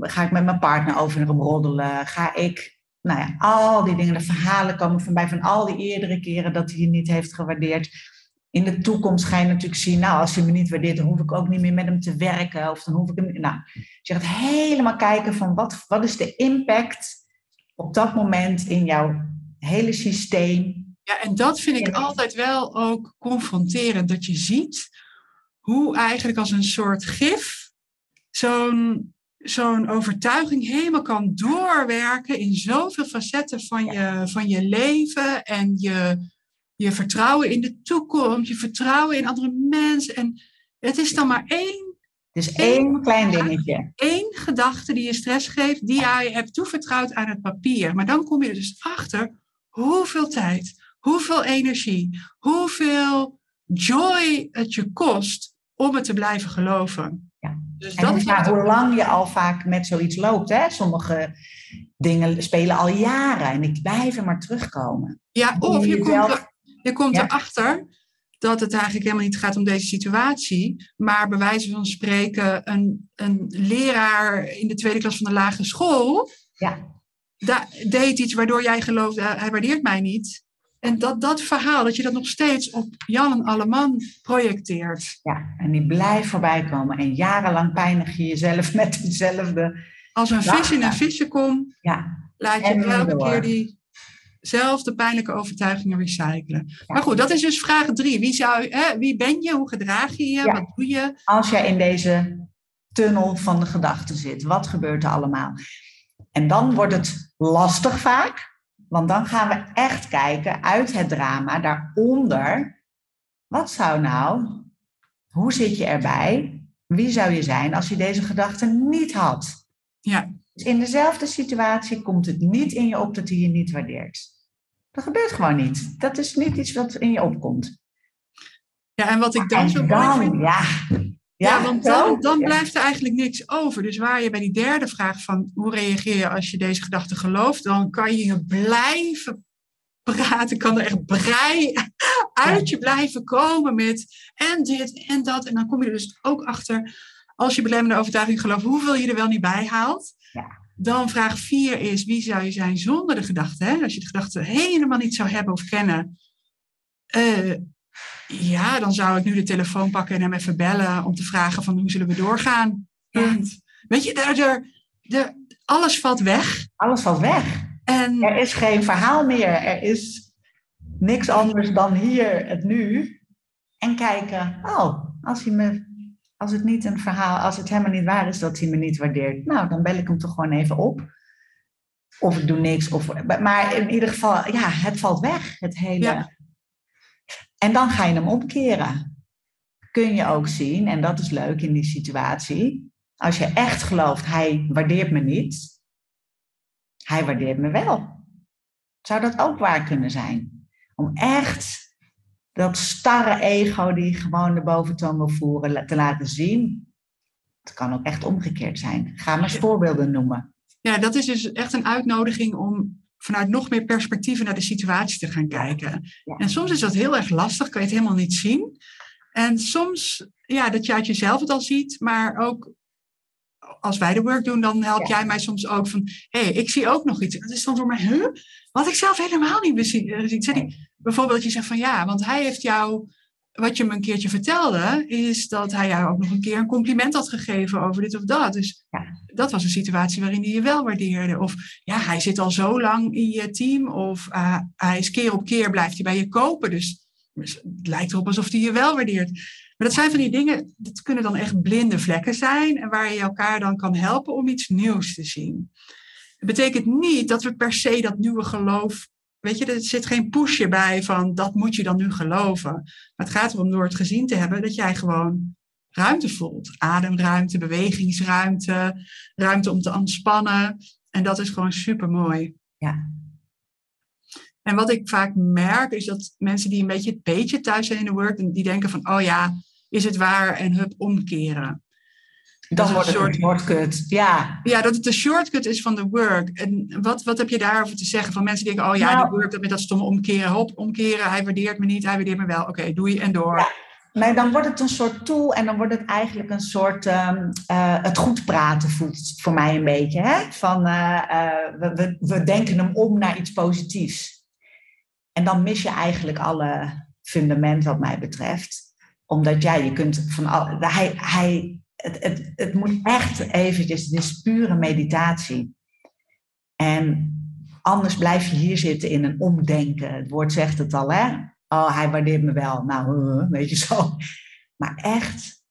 Speaker 2: ga ik met mijn partner over hem roddelen. Ga ik, nou ja, al die dingen, de verhalen komen voorbij van al die eerdere keren dat hij je niet heeft gewaardeerd. In de toekomst ga je natuurlijk zien, nou, als hij me niet waardeert, dan hoef ik ook niet meer met hem te werken. Of dan hoef ik hem, nou, dus je gaat helemaal kijken van wat, wat is de impact op dat moment in jouw hele systeem.
Speaker 1: Ja, en dat vind ik altijd wel ook confronterend. Dat je ziet hoe eigenlijk als een soort gif zo'n zo'n overtuiging helemaal kan doorwerken in zoveel facetten van je, van je leven en je, je vertrouwen in de toekomst, je vertrouwen in andere mensen. En het is dan maar één
Speaker 2: Dus één klein dingetje.
Speaker 1: Eén gedachte die je stress geeft, die jij hebt toevertrouwd aan het papier. Maar dan kom je er dus achter hoeveel tijd, hoeveel energie, hoeveel joy het je kost om het te blijven geloven.
Speaker 2: Ja. Dus dat is hoe lang je al vaak met zoiets loopt. Hè? Sommige dingen spelen al jaren en ik blijven maar terugkomen.
Speaker 1: Ja, of je komt, er, je komt erachter dat het eigenlijk helemaal niet gaat om deze situatie, maar bij wijze van spreken een, een leraar in de tweede klas van de lagere school
Speaker 2: ja.
Speaker 1: Deed iets waardoor jij geloofde, hij waardeert mij niet. En dat, dat verhaal, dat je dat nog steeds op Jan en Alleman projecteert.
Speaker 2: Ja, en die blijft voorbij komen. En jarenlang pijnig je jezelf met diezelfde...
Speaker 1: Als een vis in een vissenkom,
Speaker 2: ja.
Speaker 1: laat je elke keer diezelfde pijnlijke overtuigingen recyclen. Maar goed, dat is dus vraag drie. Wie, zou, hè, wie ben je? Hoe gedraag je je? Wat doe je?
Speaker 2: Als jij in deze tunnel van de gedachten zit, wat gebeurt er allemaal? En dan wordt het lastig vaak want dan gaan we echt kijken uit het drama daaronder. Wat zou nou, hoe zit je erbij? Wie zou je zijn als je deze gedachten niet had?
Speaker 1: Ja.
Speaker 2: Dus in dezelfde situatie komt het niet in je op dat hij je niet waardeert. Dat gebeurt gewoon niet. Dat is niet iets wat in je opkomt.
Speaker 1: Ja, en wat ik dan zo dan, vind...
Speaker 2: Ja,
Speaker 1: ja, want dan, dan blijft er eigenlijk niks over. Dus waar je bij die derde vraag van hoe reageer je als je deze gedachte gelooft, dan kan je blijven praten, kan er echt brei uit je blijven komen met en dit en dat. En dan kom je er dus ook achter, als je belemmerde overtuiging gelooft, hoeveel je er wel niet bij haalt.
Speaker 2: Ja.
Speaker 1: Dan vraag vier is, wie zou je zijn zonder de gedachte? Hè? Als je de gedachte helemaal niet zou hebben of kennen, uh, ja, dan zou ik nu de telefoon pakken en hem even bellen om te vragen van hoe zullen we doorgaan. Weet je, er, er, alles valt weg.
Speaker 2: Alles valt weg. En, er is geen verhaal meer. Er is niks anders dan hier, het nu. En kijken, oh, als, hij me, als het niet een verhaal, als het helemaal niet waar is dat hij me niet waardeert, nou, dan bel ik hem toch gewoon even op. Of ik doe niks. Of, maar in ieder geval, ja, het valt weg. Het hele. En dan ga je hem omkeren. Kun je ook zien, en dat is leuk in die situatie, als je echt gelooft, hij waardeert me niet, hij waardeert me wel. Zou dat ook waar kunnen zijn? Om echt dat starre ego die gewoon de boventoon wil voeren te laten zien. Het kan ook echt omgekeerd zijn. Ga maar eens voorbeelden noemen.
Speaker 1: Ja, dat is dus echt een uitnodiging om vanuit nog meer perspectieven naar de situatie te gaan kijken. En soms is dat heel erg lastig, kan je het helemaal niet zien. En soms, ja, dat je uit jezelf het al ziet, maar ook als wij de work doen, dan help jij mij soms ook van, hé, hey, ik zie ook nog iets. Dat is dan voor mij, huh? Wat ik zelf helemaal niet zie. Eh, bijvoorbeeld dat je zegt van, ja, want hij heeft jou wat je me een keertje vertelde, is dat hij jou ook nog een keer een compliment had gegeven over dit of dat. Dus ja. dat was een situatie waarin hij je wel waardeerde. Of ja, hij zit al zo lang in je team. Of uh, hij is keer op keer blijft hij bij je kopen. Dus het lijkt erop alsof hij je wel waardeert. Maar dat zijn van die dingen, dat kunnen dan echt blinde vlekken zijn. En waar je elkaar dan kan helpen om iets nieuws te zien. Het betekent niet dat we per se dat nieuwe geloof Weet je, er zit geen pushje bij van dat moet je dan nu geloven. Maar het gaat erom door het gezien te hebben dat jij gewoon ruimte voelt. Ademruimte, bewegingsruimte, ruimte om te ontspannen. En dat is gewoon super mooi.
Speaker 2: Ja.
Speaker 1: En wat ik vaak merk is dat mensen die een beetje het beetje thuis zijn in de work, die denken van, oh ja, is het waar en hup omkeren.
Speaker 2: Dan wordt een shortcut, ja.
Speaker 1: Ja, dat het een shortcut is van de work. En wat, wat heb je daarover te zeggen? Van mensen die denken, oh ja, nou, die work, dat met dat stomme omkeren. Hop, omkeren, hij waardeert me niet, hij waardeert me wel. Oké, okay, doei en door. Ja.
Speaker 2: Nee, dan wordt het een soort tool en dan wordt het eigenlijk een soort um, uh, het goed praten voelt voor mij een beetje. Hè? Van uh, uh, we, we, we denken hem om naar iets positiefs. En dan mis je eigenlijk alle fundament wat mij betreft. Omdat jij, ja, je kunt van al, hij, hij het, het, het moet echt eventjes, het is pure meditatie. En anders blijf je hier zitten in een omdenken. Het woord zegt het al, hè? Oh, hij waardeert me wel. Nou, <laughs> weet je zo. Maar echt,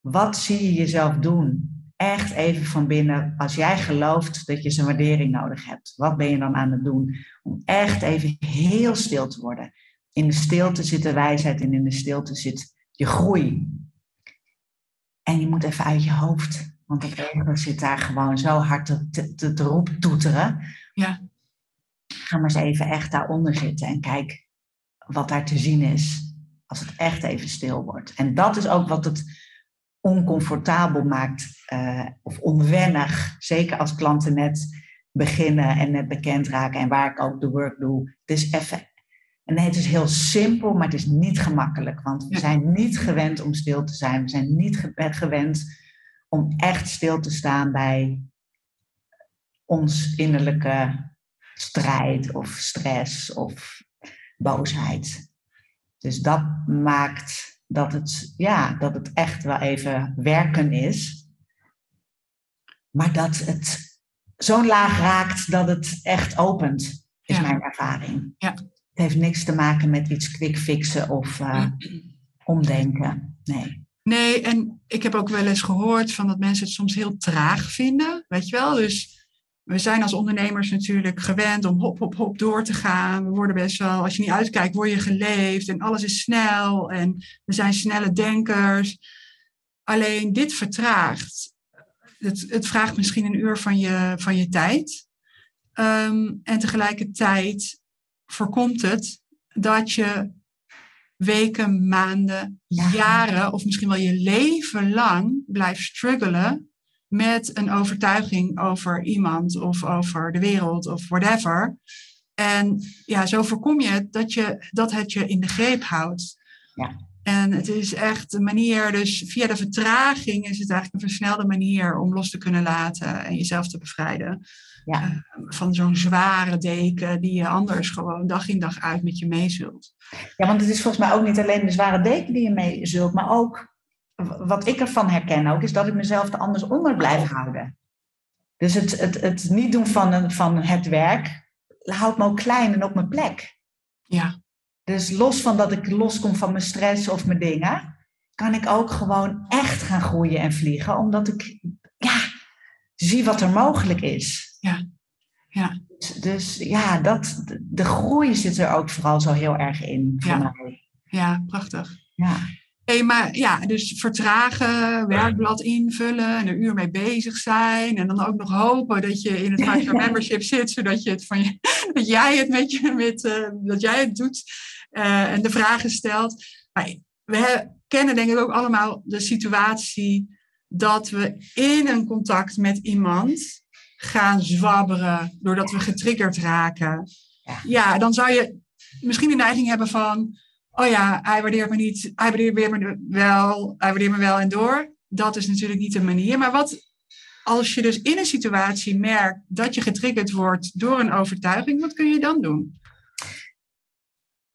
Speaker 2: wat zie je jezelf doen? Echt even van binnen, als jij gelooft dat je zijn waardering nodig hebt, wat ben je dan aan het doen? Om echt even heel stil te worden. In de stilte zit de wijsheid en in de stilte zit je groei. En je moet even uit je hoofd. Want het ego zit daar gewoon zo hard te, te, te, roep toeteren.
Speaker 1: Ja.
Speaker 2: Ga maar eens even echt daaronder zitten en kijk wat daar te zien is. Als het echt even stil wordt. En dat is ook wat het oncomfortabel maakt uh, of onwennig. Zeker als klanten net beginnen en net bekend raken en waar ik ook de work doe. Het is even. En het is heel simpel, maar het is niet gemakkelijk. Want we zijn niet gewend om stil te zijn. We zijn niet gewend om echt stil te staan bij ons innerlijke strijd of stress of boosheid. Dus dat maakt dat het, ja, dat het echt wel even werken is. Maar dat het zo'n laag raakt dat het echt opent, is mijn ervaring.
Speaker 1: Ja.
Speaker 2: Het heeft niks te maken met iets quick fixen of uh, omdenken. Nee.
Speaker 1: Nee, en ik heb ook wel eens gehoord van dat mensen het soms heel traag vinden. Weet je wel? Dus we zijn als ondernemers natuurlijk gewend om hop, hop, hop door te gaan. We worden best wel, als je niet uitkijkt, word je geleefd en alles is snel en we zijn snelle denkers. Alleen dit vertraagt. Het, het vraagt misschien een uur van je, van je tijd. Um, en tegelijkertijd voorkomt het dat je weken, maanden, jaren of misschien wel je leven lang blijft struggelen met een overtuiging over iemand of over de wereld of whatever. En ja, zo voorkom je het dat, je, dat het je in de greep houdt.
Speaker 2: Ja.
Speaker 1: En het is echt een manier, dus via de vertraging is het eigenlijk een versnelde manier om los te kunnen laten en jezelf te bevrijden.
Speaker 2: Ja.
Speaker 1: Uh, van zo'n zware deken die je anders gewoon dag in dag uit met je meezult.
Speaker 2: Ja, want het is volgens mij ook niet alleen de zware deken die je meezult, maar ook wat ik ervan herken ook, is dat ik mezelf er anders onder blijf houden. Dus het, het, het niet doen van, van het werk houdt me ook klein en op mijn plek.
Speaker 1: Ja.
Speaker 2: Dus los van dat ik loskom van mijn stress of mijn dingen, kan ik ook gewoon echt gaan groeien en vliegen, omdat ik ja, zie wat er mogelijk is.
Speaker 1: Ja. Ja.
Speaker 2: Dus, dus ja, dat, de groei zit er ook vooral zo heel erg in voor
Speaker 1: ja.
Speaker 2: mij.
Speaker 1: Ja, prachtig.
Speaker 2: Ja.
Speaker 1: Hey, maar ja, dus vertragen, werkblad invullen en er uur mee bezig zijn. En dan ook nog hopen dat je in het Five <laughs> Membership zit, zodat je het van je, <laughs> dat jij het met je, met, uh, dat jij het doet uh, en de vragen stelt. Maar we kennen denk ik ook allemaal de situatie dat we in een contact met iemand gaan zwabberen doordat we getriggerd raken.
Speaker 2: Ja.
Speaker 1: dan zou je misschien de neiging hebben van oh ja, hij waardeert me niet, hij waardeert me wel, hij waardeert me wel en door. Dat is natuurlijk niet de manier. Maar wat als je dus in een situatie merkt dat je getriggerd wordt door een overtuiging, wat kun je dan doen?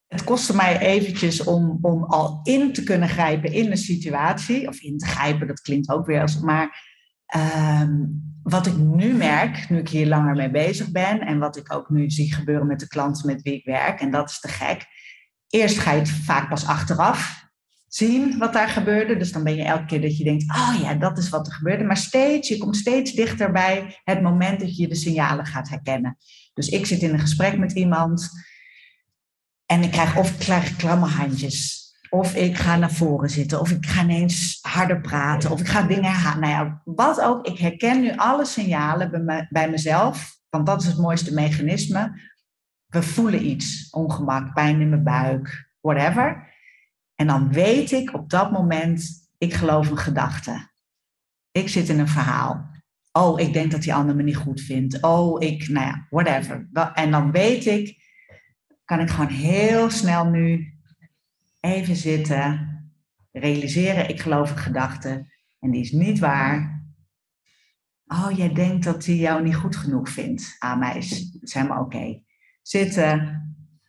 Speaker 2: Het kostte mij eventjes om, om al in te kunnen grijpen in een situatie. Of in te grijpen, dat klinkt ook weer als. Maar um, wat ik nu merk, nu ik hier langer mee bezig ben. En wat ik ook nu zie gebeuren met de klanten met wie ik werk. En dat is te gek eerst ga je het vaak pas achteraf zien wat daar gebeurde. Dus dan ben je elke keer dat je denkt, oh ja, dat is wat er gebeurde. Maar steeds, je komt steeds dichter bij het moment dat je de signalen gaat herkennen. Dus ik zit in een gesprek met iemand en ik krijg of ik krijg klamme handjes. Of ik ga naar voren zitten. Of ik ga ineens harder praten. Of ik ga dingen herhalen. Nou ja, wat ook. Ik herken nu alle signalen bij, bij mezelf. Want dat is het mooiste mechanisme we voelen iets, ongemak, pijn in mijn buik, whatever. En dan weet ik op dat moment, ik geloof een gedachte. Ik zit in een verhaal. Oh, ik denk dat die ander me niet goed vindt. Oh, ik, nou ja, whatever. En dan weet ik, kan ik gewoon heel snel nu even zitten, realiseren, ik geloof een gedachte en die is niet waar. Oh, jij denkt dat hij jou niet goed genoeg vindt. Ah, mij is het helemaal oké. Zitten,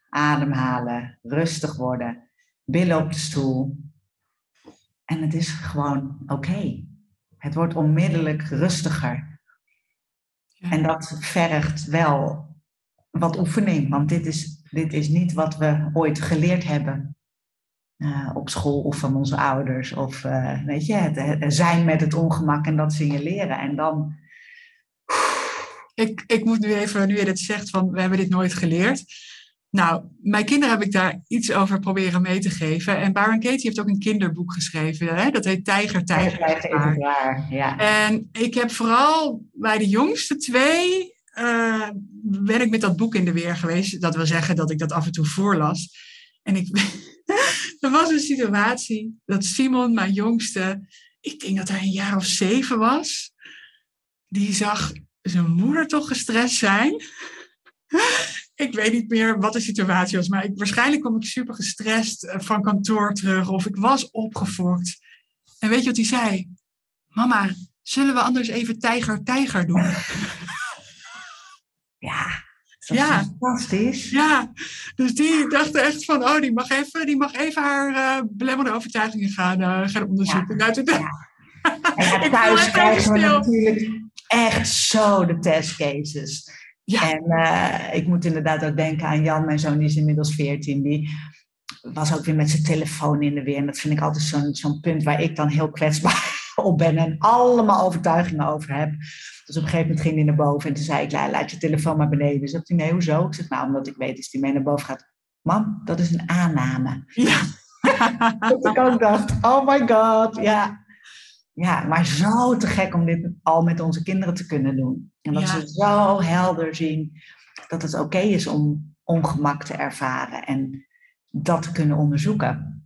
Speaker 2: ademhalen, rustig worden, billen op de stoel. En het is gewoon oké. Het wordt onmiddellijk rustiger. En dat vergt wel wat oefening, want dit is, dit is niet wat we ooit geleerd hebben. Uh, op school of van onze ouders. Of uh, weet je, het, het, zijn met het ongemak en dat signaleren. En dan
Speaker 1: ik, ik moet nu even, nu je dit zegt, van we hebben dit nooit geleerd. Nou, mijn kinderen heb ik daar iets over proberen mee te geven. En Baron Katie heeft ook een kinderboek geschreven. Hè? Dat heet Tijger, Tijger.
Speaker 2: Tijger waar, ja.
Speaker 1: En ik heb vooral bij de jongste twee... Uh, ben ik met dat boek in de weer geweest. Dat wil zeggen dat ik dat af en toe voorlas. En ik, <laughs> er was een situatie dat Simon, mijn jongste... Ik denk dat hij een jaar of zeven was. Die zag zijn moeder toch gestrest zijn ik weet niet meer wat de situatie was, maar ik, waarschijnlijk kwam ik super gestrest eh, van kantoor terug of ik was opgefokt. En weet je wat hij zei? Mama, zullen we anders even tijger, tijger doen? <laughs>
Speaker 2: Ja, dat ja. fantastisch.
Speaker 1: Ja, dus die dacht echt van, oh, die mag even, die mag even haar uh, belemmerde overtuigingen gaan, uh, gaan onderzoeken. Ja. Nou, ja. <laughs>
Speaker 2: En thuis krijgen we natuurlijk echt zo de testcases. Ja. En uh, ik moet inderdaad ook denken aan Jan, mijn zoon, die is inmiddels 14. Die was ook weer met zijn telefoon in de weer. En dat vind ik altijd zo'n zo'n punt waar ik dan heel kwetsbaar <laughs> op ben en allemaal overtuigingen over heb. Dus op een gegeven moment ging hij naar boven en toen zei ik, laat je telefoon maar beneden. Dus zei hij, nee, hoezo? Ik zeg, nou, omdat ik weet, als hij mee naar boven gaat. Mam, dat is een aanname. Ja. <laughs> dat ik ook dacht, oh my god, ja. Ja, maar zo te gek om dit al met onze kinderen te kunnen doen. En dat ze zo helder zien dat het oké is om ongemak te ervaren en dat te kunnen onderzoeken.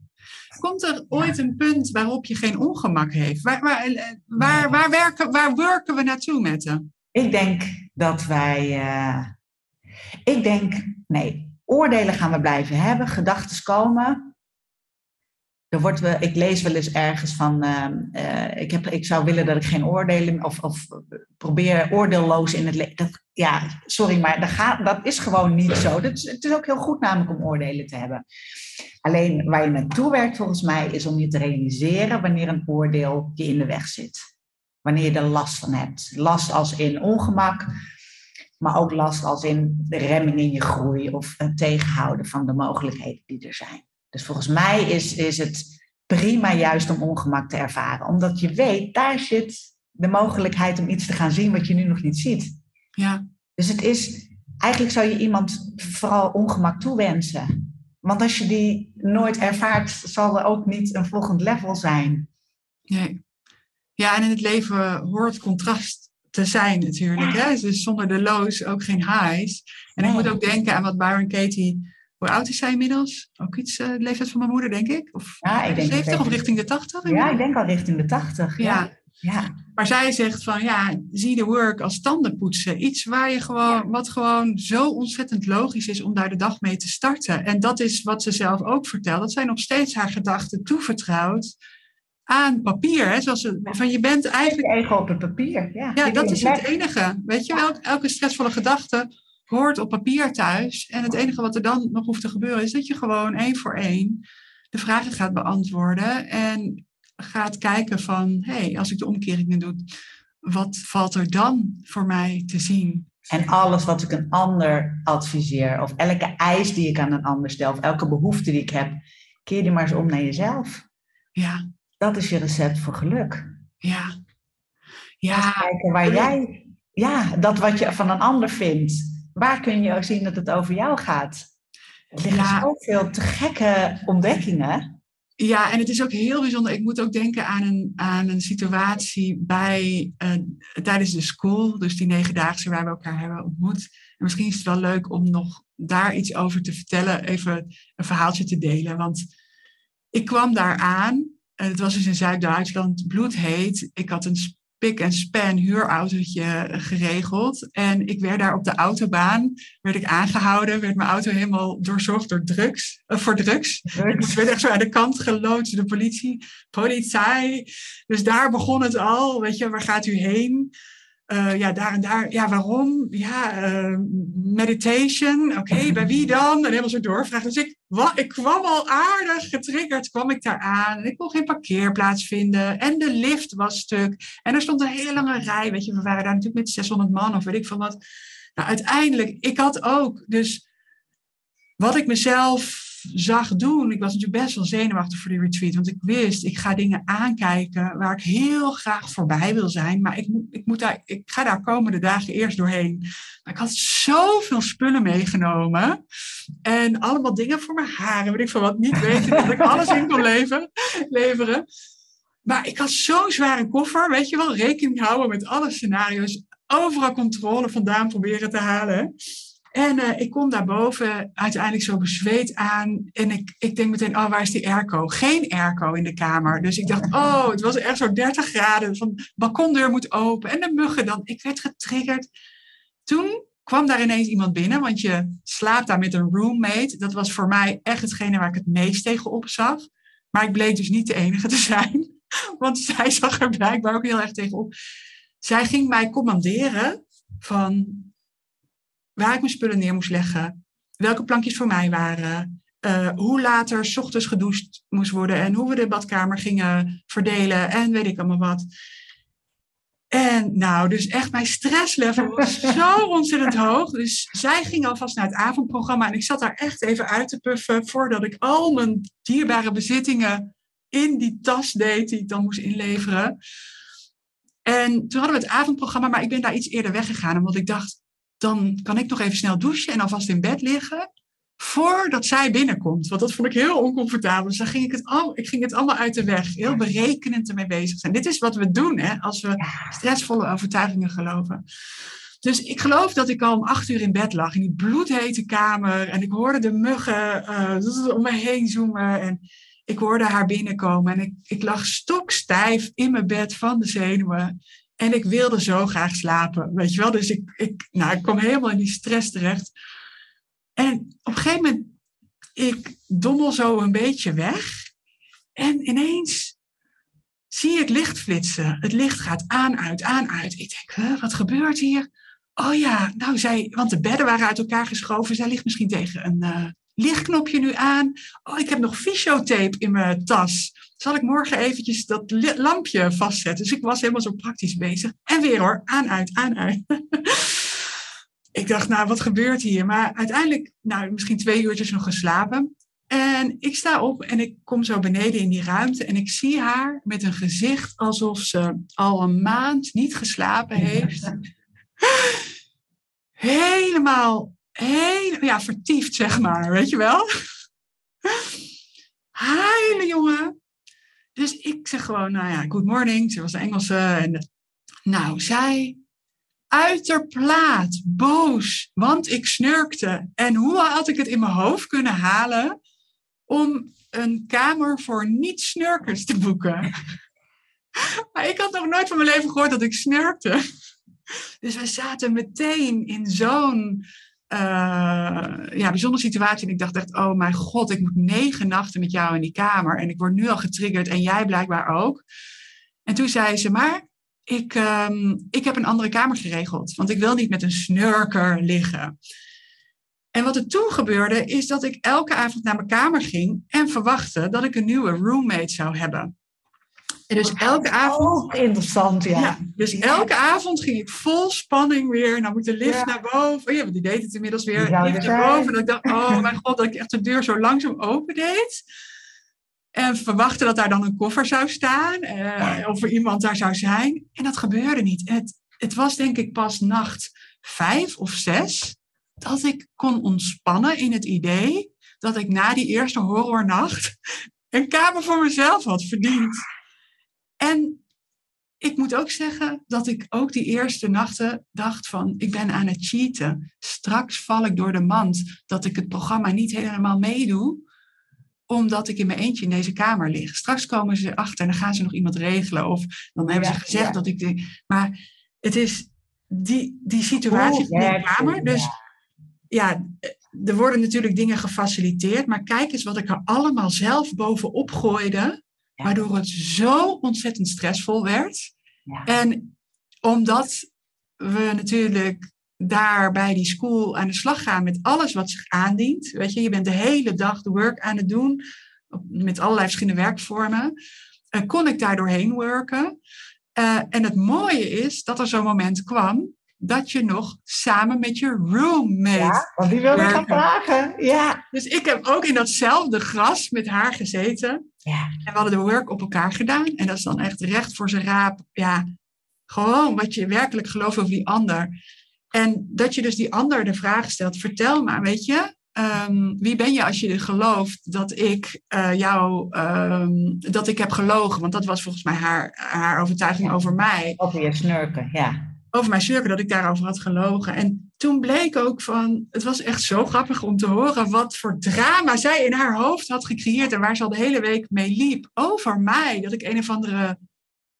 Speaker 1: Komt er ooit een punt waarop je geen ongemak heeft? Waar, waar, eh, waar, waar, werken, waar werken we naartoe met hem?
Speaker 2: Ik denk dat wij. Uh, ik denk, nee, oordelen gaan we blijven hebben, gedachten komen er wordt we, ik lees wel eens ergens van, ehm, eh, ik, heb, ik zou willen dat ik geen oordelen, of, of probeer oordeelloos in het leven. Ja, sorry, maar dat, gaat, dat is gewoon niet zo. Dat is, het is ook heel goed namelijk om oordelen te hebben. Alleen waar je naartoe werkt volgens mij is om je te realiseren wanneer een oordeel je in de weg zit. Wanneer je er last van hebt. Last als in ongemak, maar ook last als in de remming in je groei of het tegenhouden van de mogelijkheden die er zijn. Dus volgens mij is, is het prima juist om ongemak te ervaren. Omdat je weet, daar zit de mogelijkheid om iets te gaan zien wat je nu nog niet ziet.
Speaker 1: Ja.
Speaker 2: Dus het is, eigenlijk zou je iemand vooral ongemak toewensen. Want als je die nooit ervaart, zal er ook niet een volgend level zijn.
Speaker 1: Nee. Ja, en in het leven hoort contrast te zijn natuurlijk. Hè? Dus zonder de lows ook geen highs. En ik moet ook denken aan wat Byron Katie hoe oud is zij inmiddels? Ook iets, uh, de leeftijd van mijn moeder, denk ik? Of
Speaker 2: ja, ik denk
Speaker 1: 70 of richting de 80?
Speaker 2: Ja, ik denk al richting de 80. Ja. ja.
Speaker 1: Maar zij zegt van, ja, zie de work als tandenpoetsen. Iets waar je gewoon, wat gewoon zo ontzettend logisch is om daar de dag mee te starten. En dat is wat ze zelf ook vertelt. Dat zij nog steeds haar gedachten toevertrouwt aan papier. Hè? Zoals ze, van je bent eigenlijk...
Speaker 2: Je op het papier, ja.
Speaker 1: Ja, dat is het enige. Weet je, elke, elke stressvolle gedachte hoort op papier thuis. En het enige wat er dan nog hoeft te gebeuren is dat je gewoon één voor één de vragen gaat beantwoorden. En gaat kijken van, hé, hey, als ik de omkeringen doe, wat valt er dan voor mij te zien?
Speaker 2: En alles wat ik een ander adviseer, of elke eis die ik aan een ander stel, of elke behoefte die ik heb, keer die maar eens om naar jezelf.
Speaker 1: Ja.
Speaker 2: Dat is je recept voor geluk.
Speaker 1: Ja.
Speaker 2: Ja. kijken waar jij, ja, dat wat je van een ander vindt waar kun je ook zien dat het over jou gaat? Er liggen ja. zoveel te gekke ontdekkingen.
Speaker 1: Ja, en het is ook heel bijzonder. Ik moet ook denken aan een, aan een situatie bij, uh, tijdens de school, dus die negendaagse waar we elkaar hebben ontmoet. En misschien is het wel leuk om nog daar iets over te vertellen, even een verhaaltje te delen. Want ik kwam daar aan, het was dus in Zuid-Duitsland, bloedheet. Ik had een pik en span huurautootje geregeld. En ik werd daar op de autobaan, werd ik aangehouden, werd mijn auto helemaal doorzocht door drugs, uh, voor drugs. drugs. Ik werd echt zo aan de kant geloodst, de politie, politie. Dus daar begon het al, weet je, waar gaat u heen? Uh, ja, daar en daar. Ja, waarom? Ja, uh, meditation. Oké, <laughs> bij wie dan? En helemaal zo doorvragen. Dus ik, wat, ik kwam al aardig getriggerd, kwam ik daar aan. En ik kon geen parkeerplaats vinden. En de lift was stuk. En er stond een hele lange rij. Weet je, we waren daar natuurlijk met 600 man of weet ik van wat. Nou, uiteindelijk, ik had ook dus wat ik mezelf zag doen, ik was natuurlijk best wel zenuwachtig voor die retreat. Want ik wist, ik ga dingen aankijken waar ik heel graag voorbij wil zijn. Maar ik, ik, moet daar, ik ga daar komende dagen eerst doorheen. Maar ik had zoveel spullen meegenomen. En allemaal dingen voor mijn haren, weet ik van wat. Niet weten dat ik alles in kon leveren. leveren. Maar ik had zo'n zware koffer, weet je wel, rekening houden met alle scenario's. Overal controle vandaan proberen te halen. En uh, ik kom daarboven uiteindelijk zo bezweet aan. En ik, ik denk meteen, oh, waar is die airco? Geen airco in de kamer. Dus ik dacht, oh, het was echt zo 30 graden. Van de balkondeur moet open. En de muggen dan. Ik werd getriggerd. Toen kwam daar ineens iemand binnen, want je slaapt daar met een roommate. Dat was voor mij echt hetgene waar ik het meest tegenop zag. Maar ik bleek dus niet de enige te zijn. <laughs> Want zij zag er blijkbaar ook heel erg tegenop. Zij ging mij commanderen van waar ik mijn spullen neer moest leggen, welke plankjes voor mij waren, uh, hoe later s ochtends gedoucht moest worden en hoe we de badkamer gingen verdelen en weet ik allemaal wat. En nou, dus echt mijn stresslevel was <laughs> zo ontzettend hoog. Dus zij ging alvast naar het avondprogramma en ik zat daar echt even uit te puffen voordat ik al mijn dierbare bezittingen in die tas deed die ik dan moest inleveren. En toen hadden we het avondprogramma, maar ik ben daar iets eerder weggegaan omdat ik dacht, dan kan ik nog even snel douchen en alvast in bed liggen voordat zij binnenkomt. Want dat vond ik heel oncomfortabel. Dus dan ging ik het, al, ik ging het allemaal uit de weg. Heel berekenend ermee bezig zijn. Dit is wat we doen hè, als we stressvolle overtuigingen geloven. Dus ik geloof dat ik al om acht uur in bed lag in die bloedhete kamer. En ik hoorde de muggen uh, om me heen zoomen. En ik hoorde haar binnenkomen. En ik, ik lag stokstijf in mijn bed van de zenuwen. En ik wilde zo graag slapen, weet je wel. Dus ik, ik, nou, ik kwam helemaal in die stress terecht. En op een gegeven moment, ik dommel zo een beetje weg. En ineens zie ik licht flitsen. Het licht gaat aan, uit, aan, uit. Ik denk, wat gebeurt hier? Oh ja, nou, zij, want de bedden waren uit elkaar geschoven. Zij ligt misschien tegen een uh, lichtknopje nu aan. Oh, ik heb nog fysiotape in mijn tas zal ik morgen eventjes dat lampje vastzetten? Dus ik was helemaal zo praktisch bezig. En weer hoor, aan, uit, aan, uit. <laughs> ik dacht, nou, wat gebeurt hier? Maar uiteindelijk, nou, misschien twee uurtjes nog geslapen. En ik sta op en ik kom zo beneden in die ruimte en ik zie haar met een gezicht alsof ze al een maand niet geslapen heeft. Helemaal, helemaal, ja, vertiefd zeg maar, weet je wel? Heile jongen. Dus ik zeg gewoon, nou ja, good morning. Ze was een Engelse. En, nou, zij uiterplaat, boos, want ik snurkte. En hoe had ik het in mijn hoofd kunnen halen om een kamer voor niet-snurkers te boeken? <laughs> ik had nog nooit van mijn leven gehoord dat ik snurkte. <laughs> Dus we zaten meteen in zo'n uh, ja, bijzondere situatie. En ik dacht echt, oh mijn god, ik moet negen nachten met jou in die kamer. En ik word nu al getriggerd en jij blijkbaar ook. En toen zei ze, maar ik, um, ik heb een andere kamer geregeld. Want ik wil niet met een snurker liggen. En wat er toen gebeurde, is dat ik elke avond naar mijn kamer ging en verwachtte dat ik een nieuwe roommate zou hebben. En dus elke avond.
Speaker 2: Oh, interessant, ja. ja.
Speaker 1: Dus elke avond ging ik vol spanning weer. Nou moet de lift naar boven. Ja, want die deed het inmiddels weer. Lift naar boven. En ik dacht, oh mijn <laughs> god, dat ik echt de deur zo langzaam open deed. En verwachtte dat daar dan een koffer zou staan. Uh, of er iemand daar zou zijn. En dat gebeurde niet. Het, het was denk ik pas nacht vijf of zes. Dat ik kon ontspannen in het idee dat ik na die eerste horrornacht een kamer voor mezelf had verdiend. En ik moet ook zeggen dat ik ook die eerste nachten dacht van, ik ben aan het cheaten. Straks val ik door de mand dat ik het programma niet helemaal meedoe, omdat ik in mijn eentje in deze kamer lig. Straks komen ze achter en dan gaan ze nog iemand regelen. Of dan hebben ze gezegd dat ik... De, maar het is die, die situatie in de kamer. Dus ja, er worden natuurlijk dingen gefaciliteerd. Maar kijk eens wat ik er allemaal zelf bovenop gooide Waardoor het zo ontzettend stressvol werd. Ja. En omdat we natuurlijk daar bij die school aan de slag gaan met alles wat zich aandient. Weet je, je bent de hele dag de work aan het doen met allerlei verschillende werkvormen. Uh, kon ik daar doorheen werken. Uh, en het mooie is dat er zo'n moment kwam dat je nog samen met je roommate.
Speaker 2: Ja, want die wilde gaan vragen. Ja.
Speaker 1: Dus ik heb ook in datzelfde gras met haar gezeten.
Speaker 2: Ja.
Speaker 1: En we hadden de work op elkaar gedaan. En dat is dan echt recht voor zijn raap. Ja, gewoon wat je werkelijk gelooft over die ander. En dat je dus die ander de vraag stelt: vertel maar, weet je, ehm, wie ben je als je gelooft dat ik uh, jou, ehm, dat ik heb gelogen? Want dat was volgens mij haar, haar overtuiging over mij.
Speaker 2: Over je snurken, ja.
Speaker 1: Over mijn snurken, dat ik daarover had gelogen. En toen bleek ook van, het was echt zo grappig om te horen wat voor drama zij in haar hoofd had gecreëerd en waar ze al de hele week mee liep over mij. Dat ik een of andere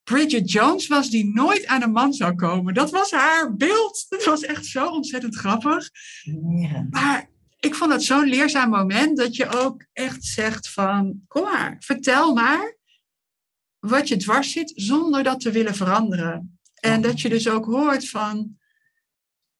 Speaker 1: Bridget Jones was die nooit aan een man zou komen. Dat was haar beeld. Dat was echt zo ontzettend grappig.
Speaker 2: Ja.
Speaker 1: Maar ik vond het zo'n leerzaam moment dat je ook echt zegt van, kom maar, vertel maar wat je dwars zit zonder dat te willen veranderen. En dat je dus ook hoort van,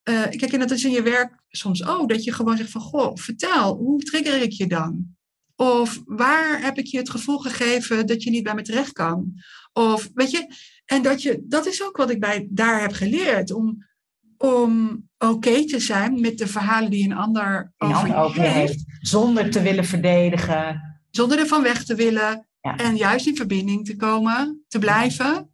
Speaker 1: uh, kijk, en dat is in je werk soms ook, dat je gewoon zegt van, goh, vertel, hoe trigger ik je dan? Of waar heb ik je het gevoel gegeven dat je niet bij me terecht kan? Of weet je, en dat, je, dat is ook wat ik bij, daar heb geleerd. Om, om oké te zijn met de verhalen die een ander over,
Speaker 2: je heeft. Zonder te willen verdedigen.
Speaker 1: Zonder ervan weg te willen.
Speaker 2: Ja.
Speaker 1: En juist in verbinding te komen, te blijven.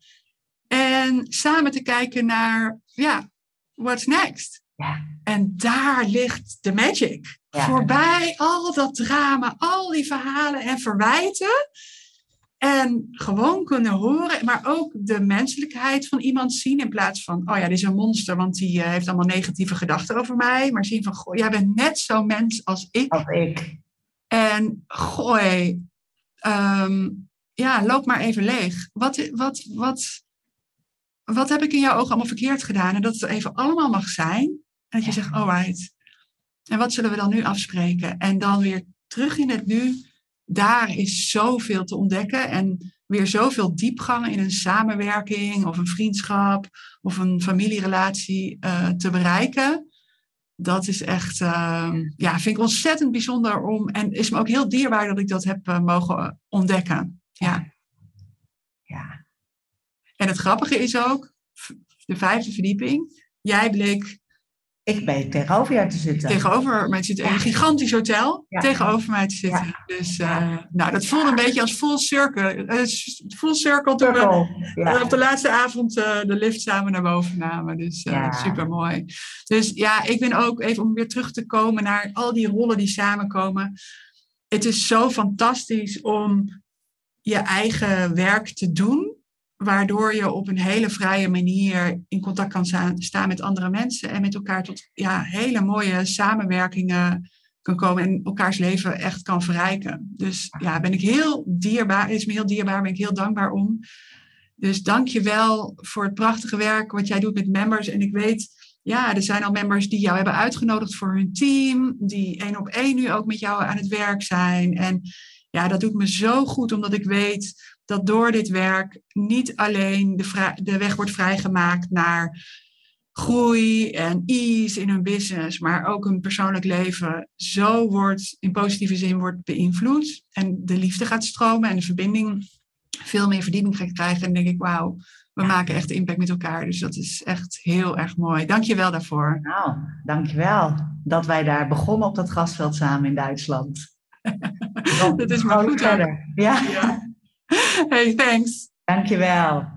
Speaker 1: En samen te kijken naar, ja, what's next?
Speaker 2: Ja.
Speaker 1: En daar ligt de magic.
Speaker 2: Ja.
Speaker 1: Voorbij al dat drama, al die verhalen en verwijten. En gewoon kunnen horen, maar ook de menselijkheid van iemand zien. In plaats van, oh ja, dit is een monster, want die uh, heeft allemaal negatieve gedachten over mij. Maar zien van, goh, jij bent net zo mens als ik.
Speaker 2: Als ik.
Speaker 1: En gooi, um, ja, loop maar even leeg. Wat, wat, wat, wat heb ik in jouw ogen allemaal verkeerd gedaan? En dat het even allemaal mag zijn. En dat je zegt, alright. En wat zullen we dan nu afspreken? En dan weer terug in het nu. Daar is zoveel te ontdekken. En weer zoveel diepgang in een samenwerking of een vriendschap of een familierelatie uh, te bereiken. Dat is echt, uh, ja, vind ik ontzettend bijzonder om. En is me ook heel dierbaar dat ik dat heb uh, mogen ontdekken. Ja.
Speaker 2: Ja.
Speaker 1: En het grappige is ook, de vijfde verdieping. Jij bleek
Speaker 2: ik ben tegenover jou te zitten.
Speaker 1: Tegenover mij te zitten. In een gigantisch hotel
Speaker 2: Ja.
Speaker 1: tegenover mij te zitten.
Speaker 2: Ja.
Speaker 1: Dus uh, nou, dat voelde een beetje als full circle. Uh, full circle toen we.
Speaker 2: Ja.
Speaker 1: op de laatste avond uh, de lift samen naar boven namen. Dus super mooi. Dus ja, ik ben ook even om weer terug te komen naar al die rollen die samenkomen. Het is zo fantastisch om je eigen werk te doen waardoor je op een hele vrije manier in contact kan staan, met andere mensen en met elkaar tot ja, hele mooie samenwerkingen kan komen en elkaars leven echt kan verrijken. Dus ja, ben ik heel dierbaar, is me heel dierbaar, ben ik heel dankbaar om. Dus dank je wel voor het prachtige werk wat jij doet met members. En ik weet, ja, er zijn al members die jou hebben uitgenodigd voor hun team, die één op één nu ook met jou aan het werk zijn. En ja, dat doet me zo goed, omdat ik weet dat door dit werk niet alleen de, de weg wordt vrijgemaakt naar groei en ease in hun business, maar ook hun persoonlijk leven zo wordt, in positieve zin wordt beïnvloed. En de liefde gaat stromen en de verbinding veel meer verdieping gaat krijgen. En denk ik, wauw, we maken echt impact met elkaar. Dus dat is echt heel erg mooi. Dank je wel daarvoor.
Speaker 2: Nou, dankjewel dat wij daar begonnen op dat grasveld samen in Duitsland. <laughs>
Speaker 1: dat is maar goed.
Speaker 2: verder. Ja,
Speaker 1: Ja. Hey, thanks.
Speaker 2: dankjewel.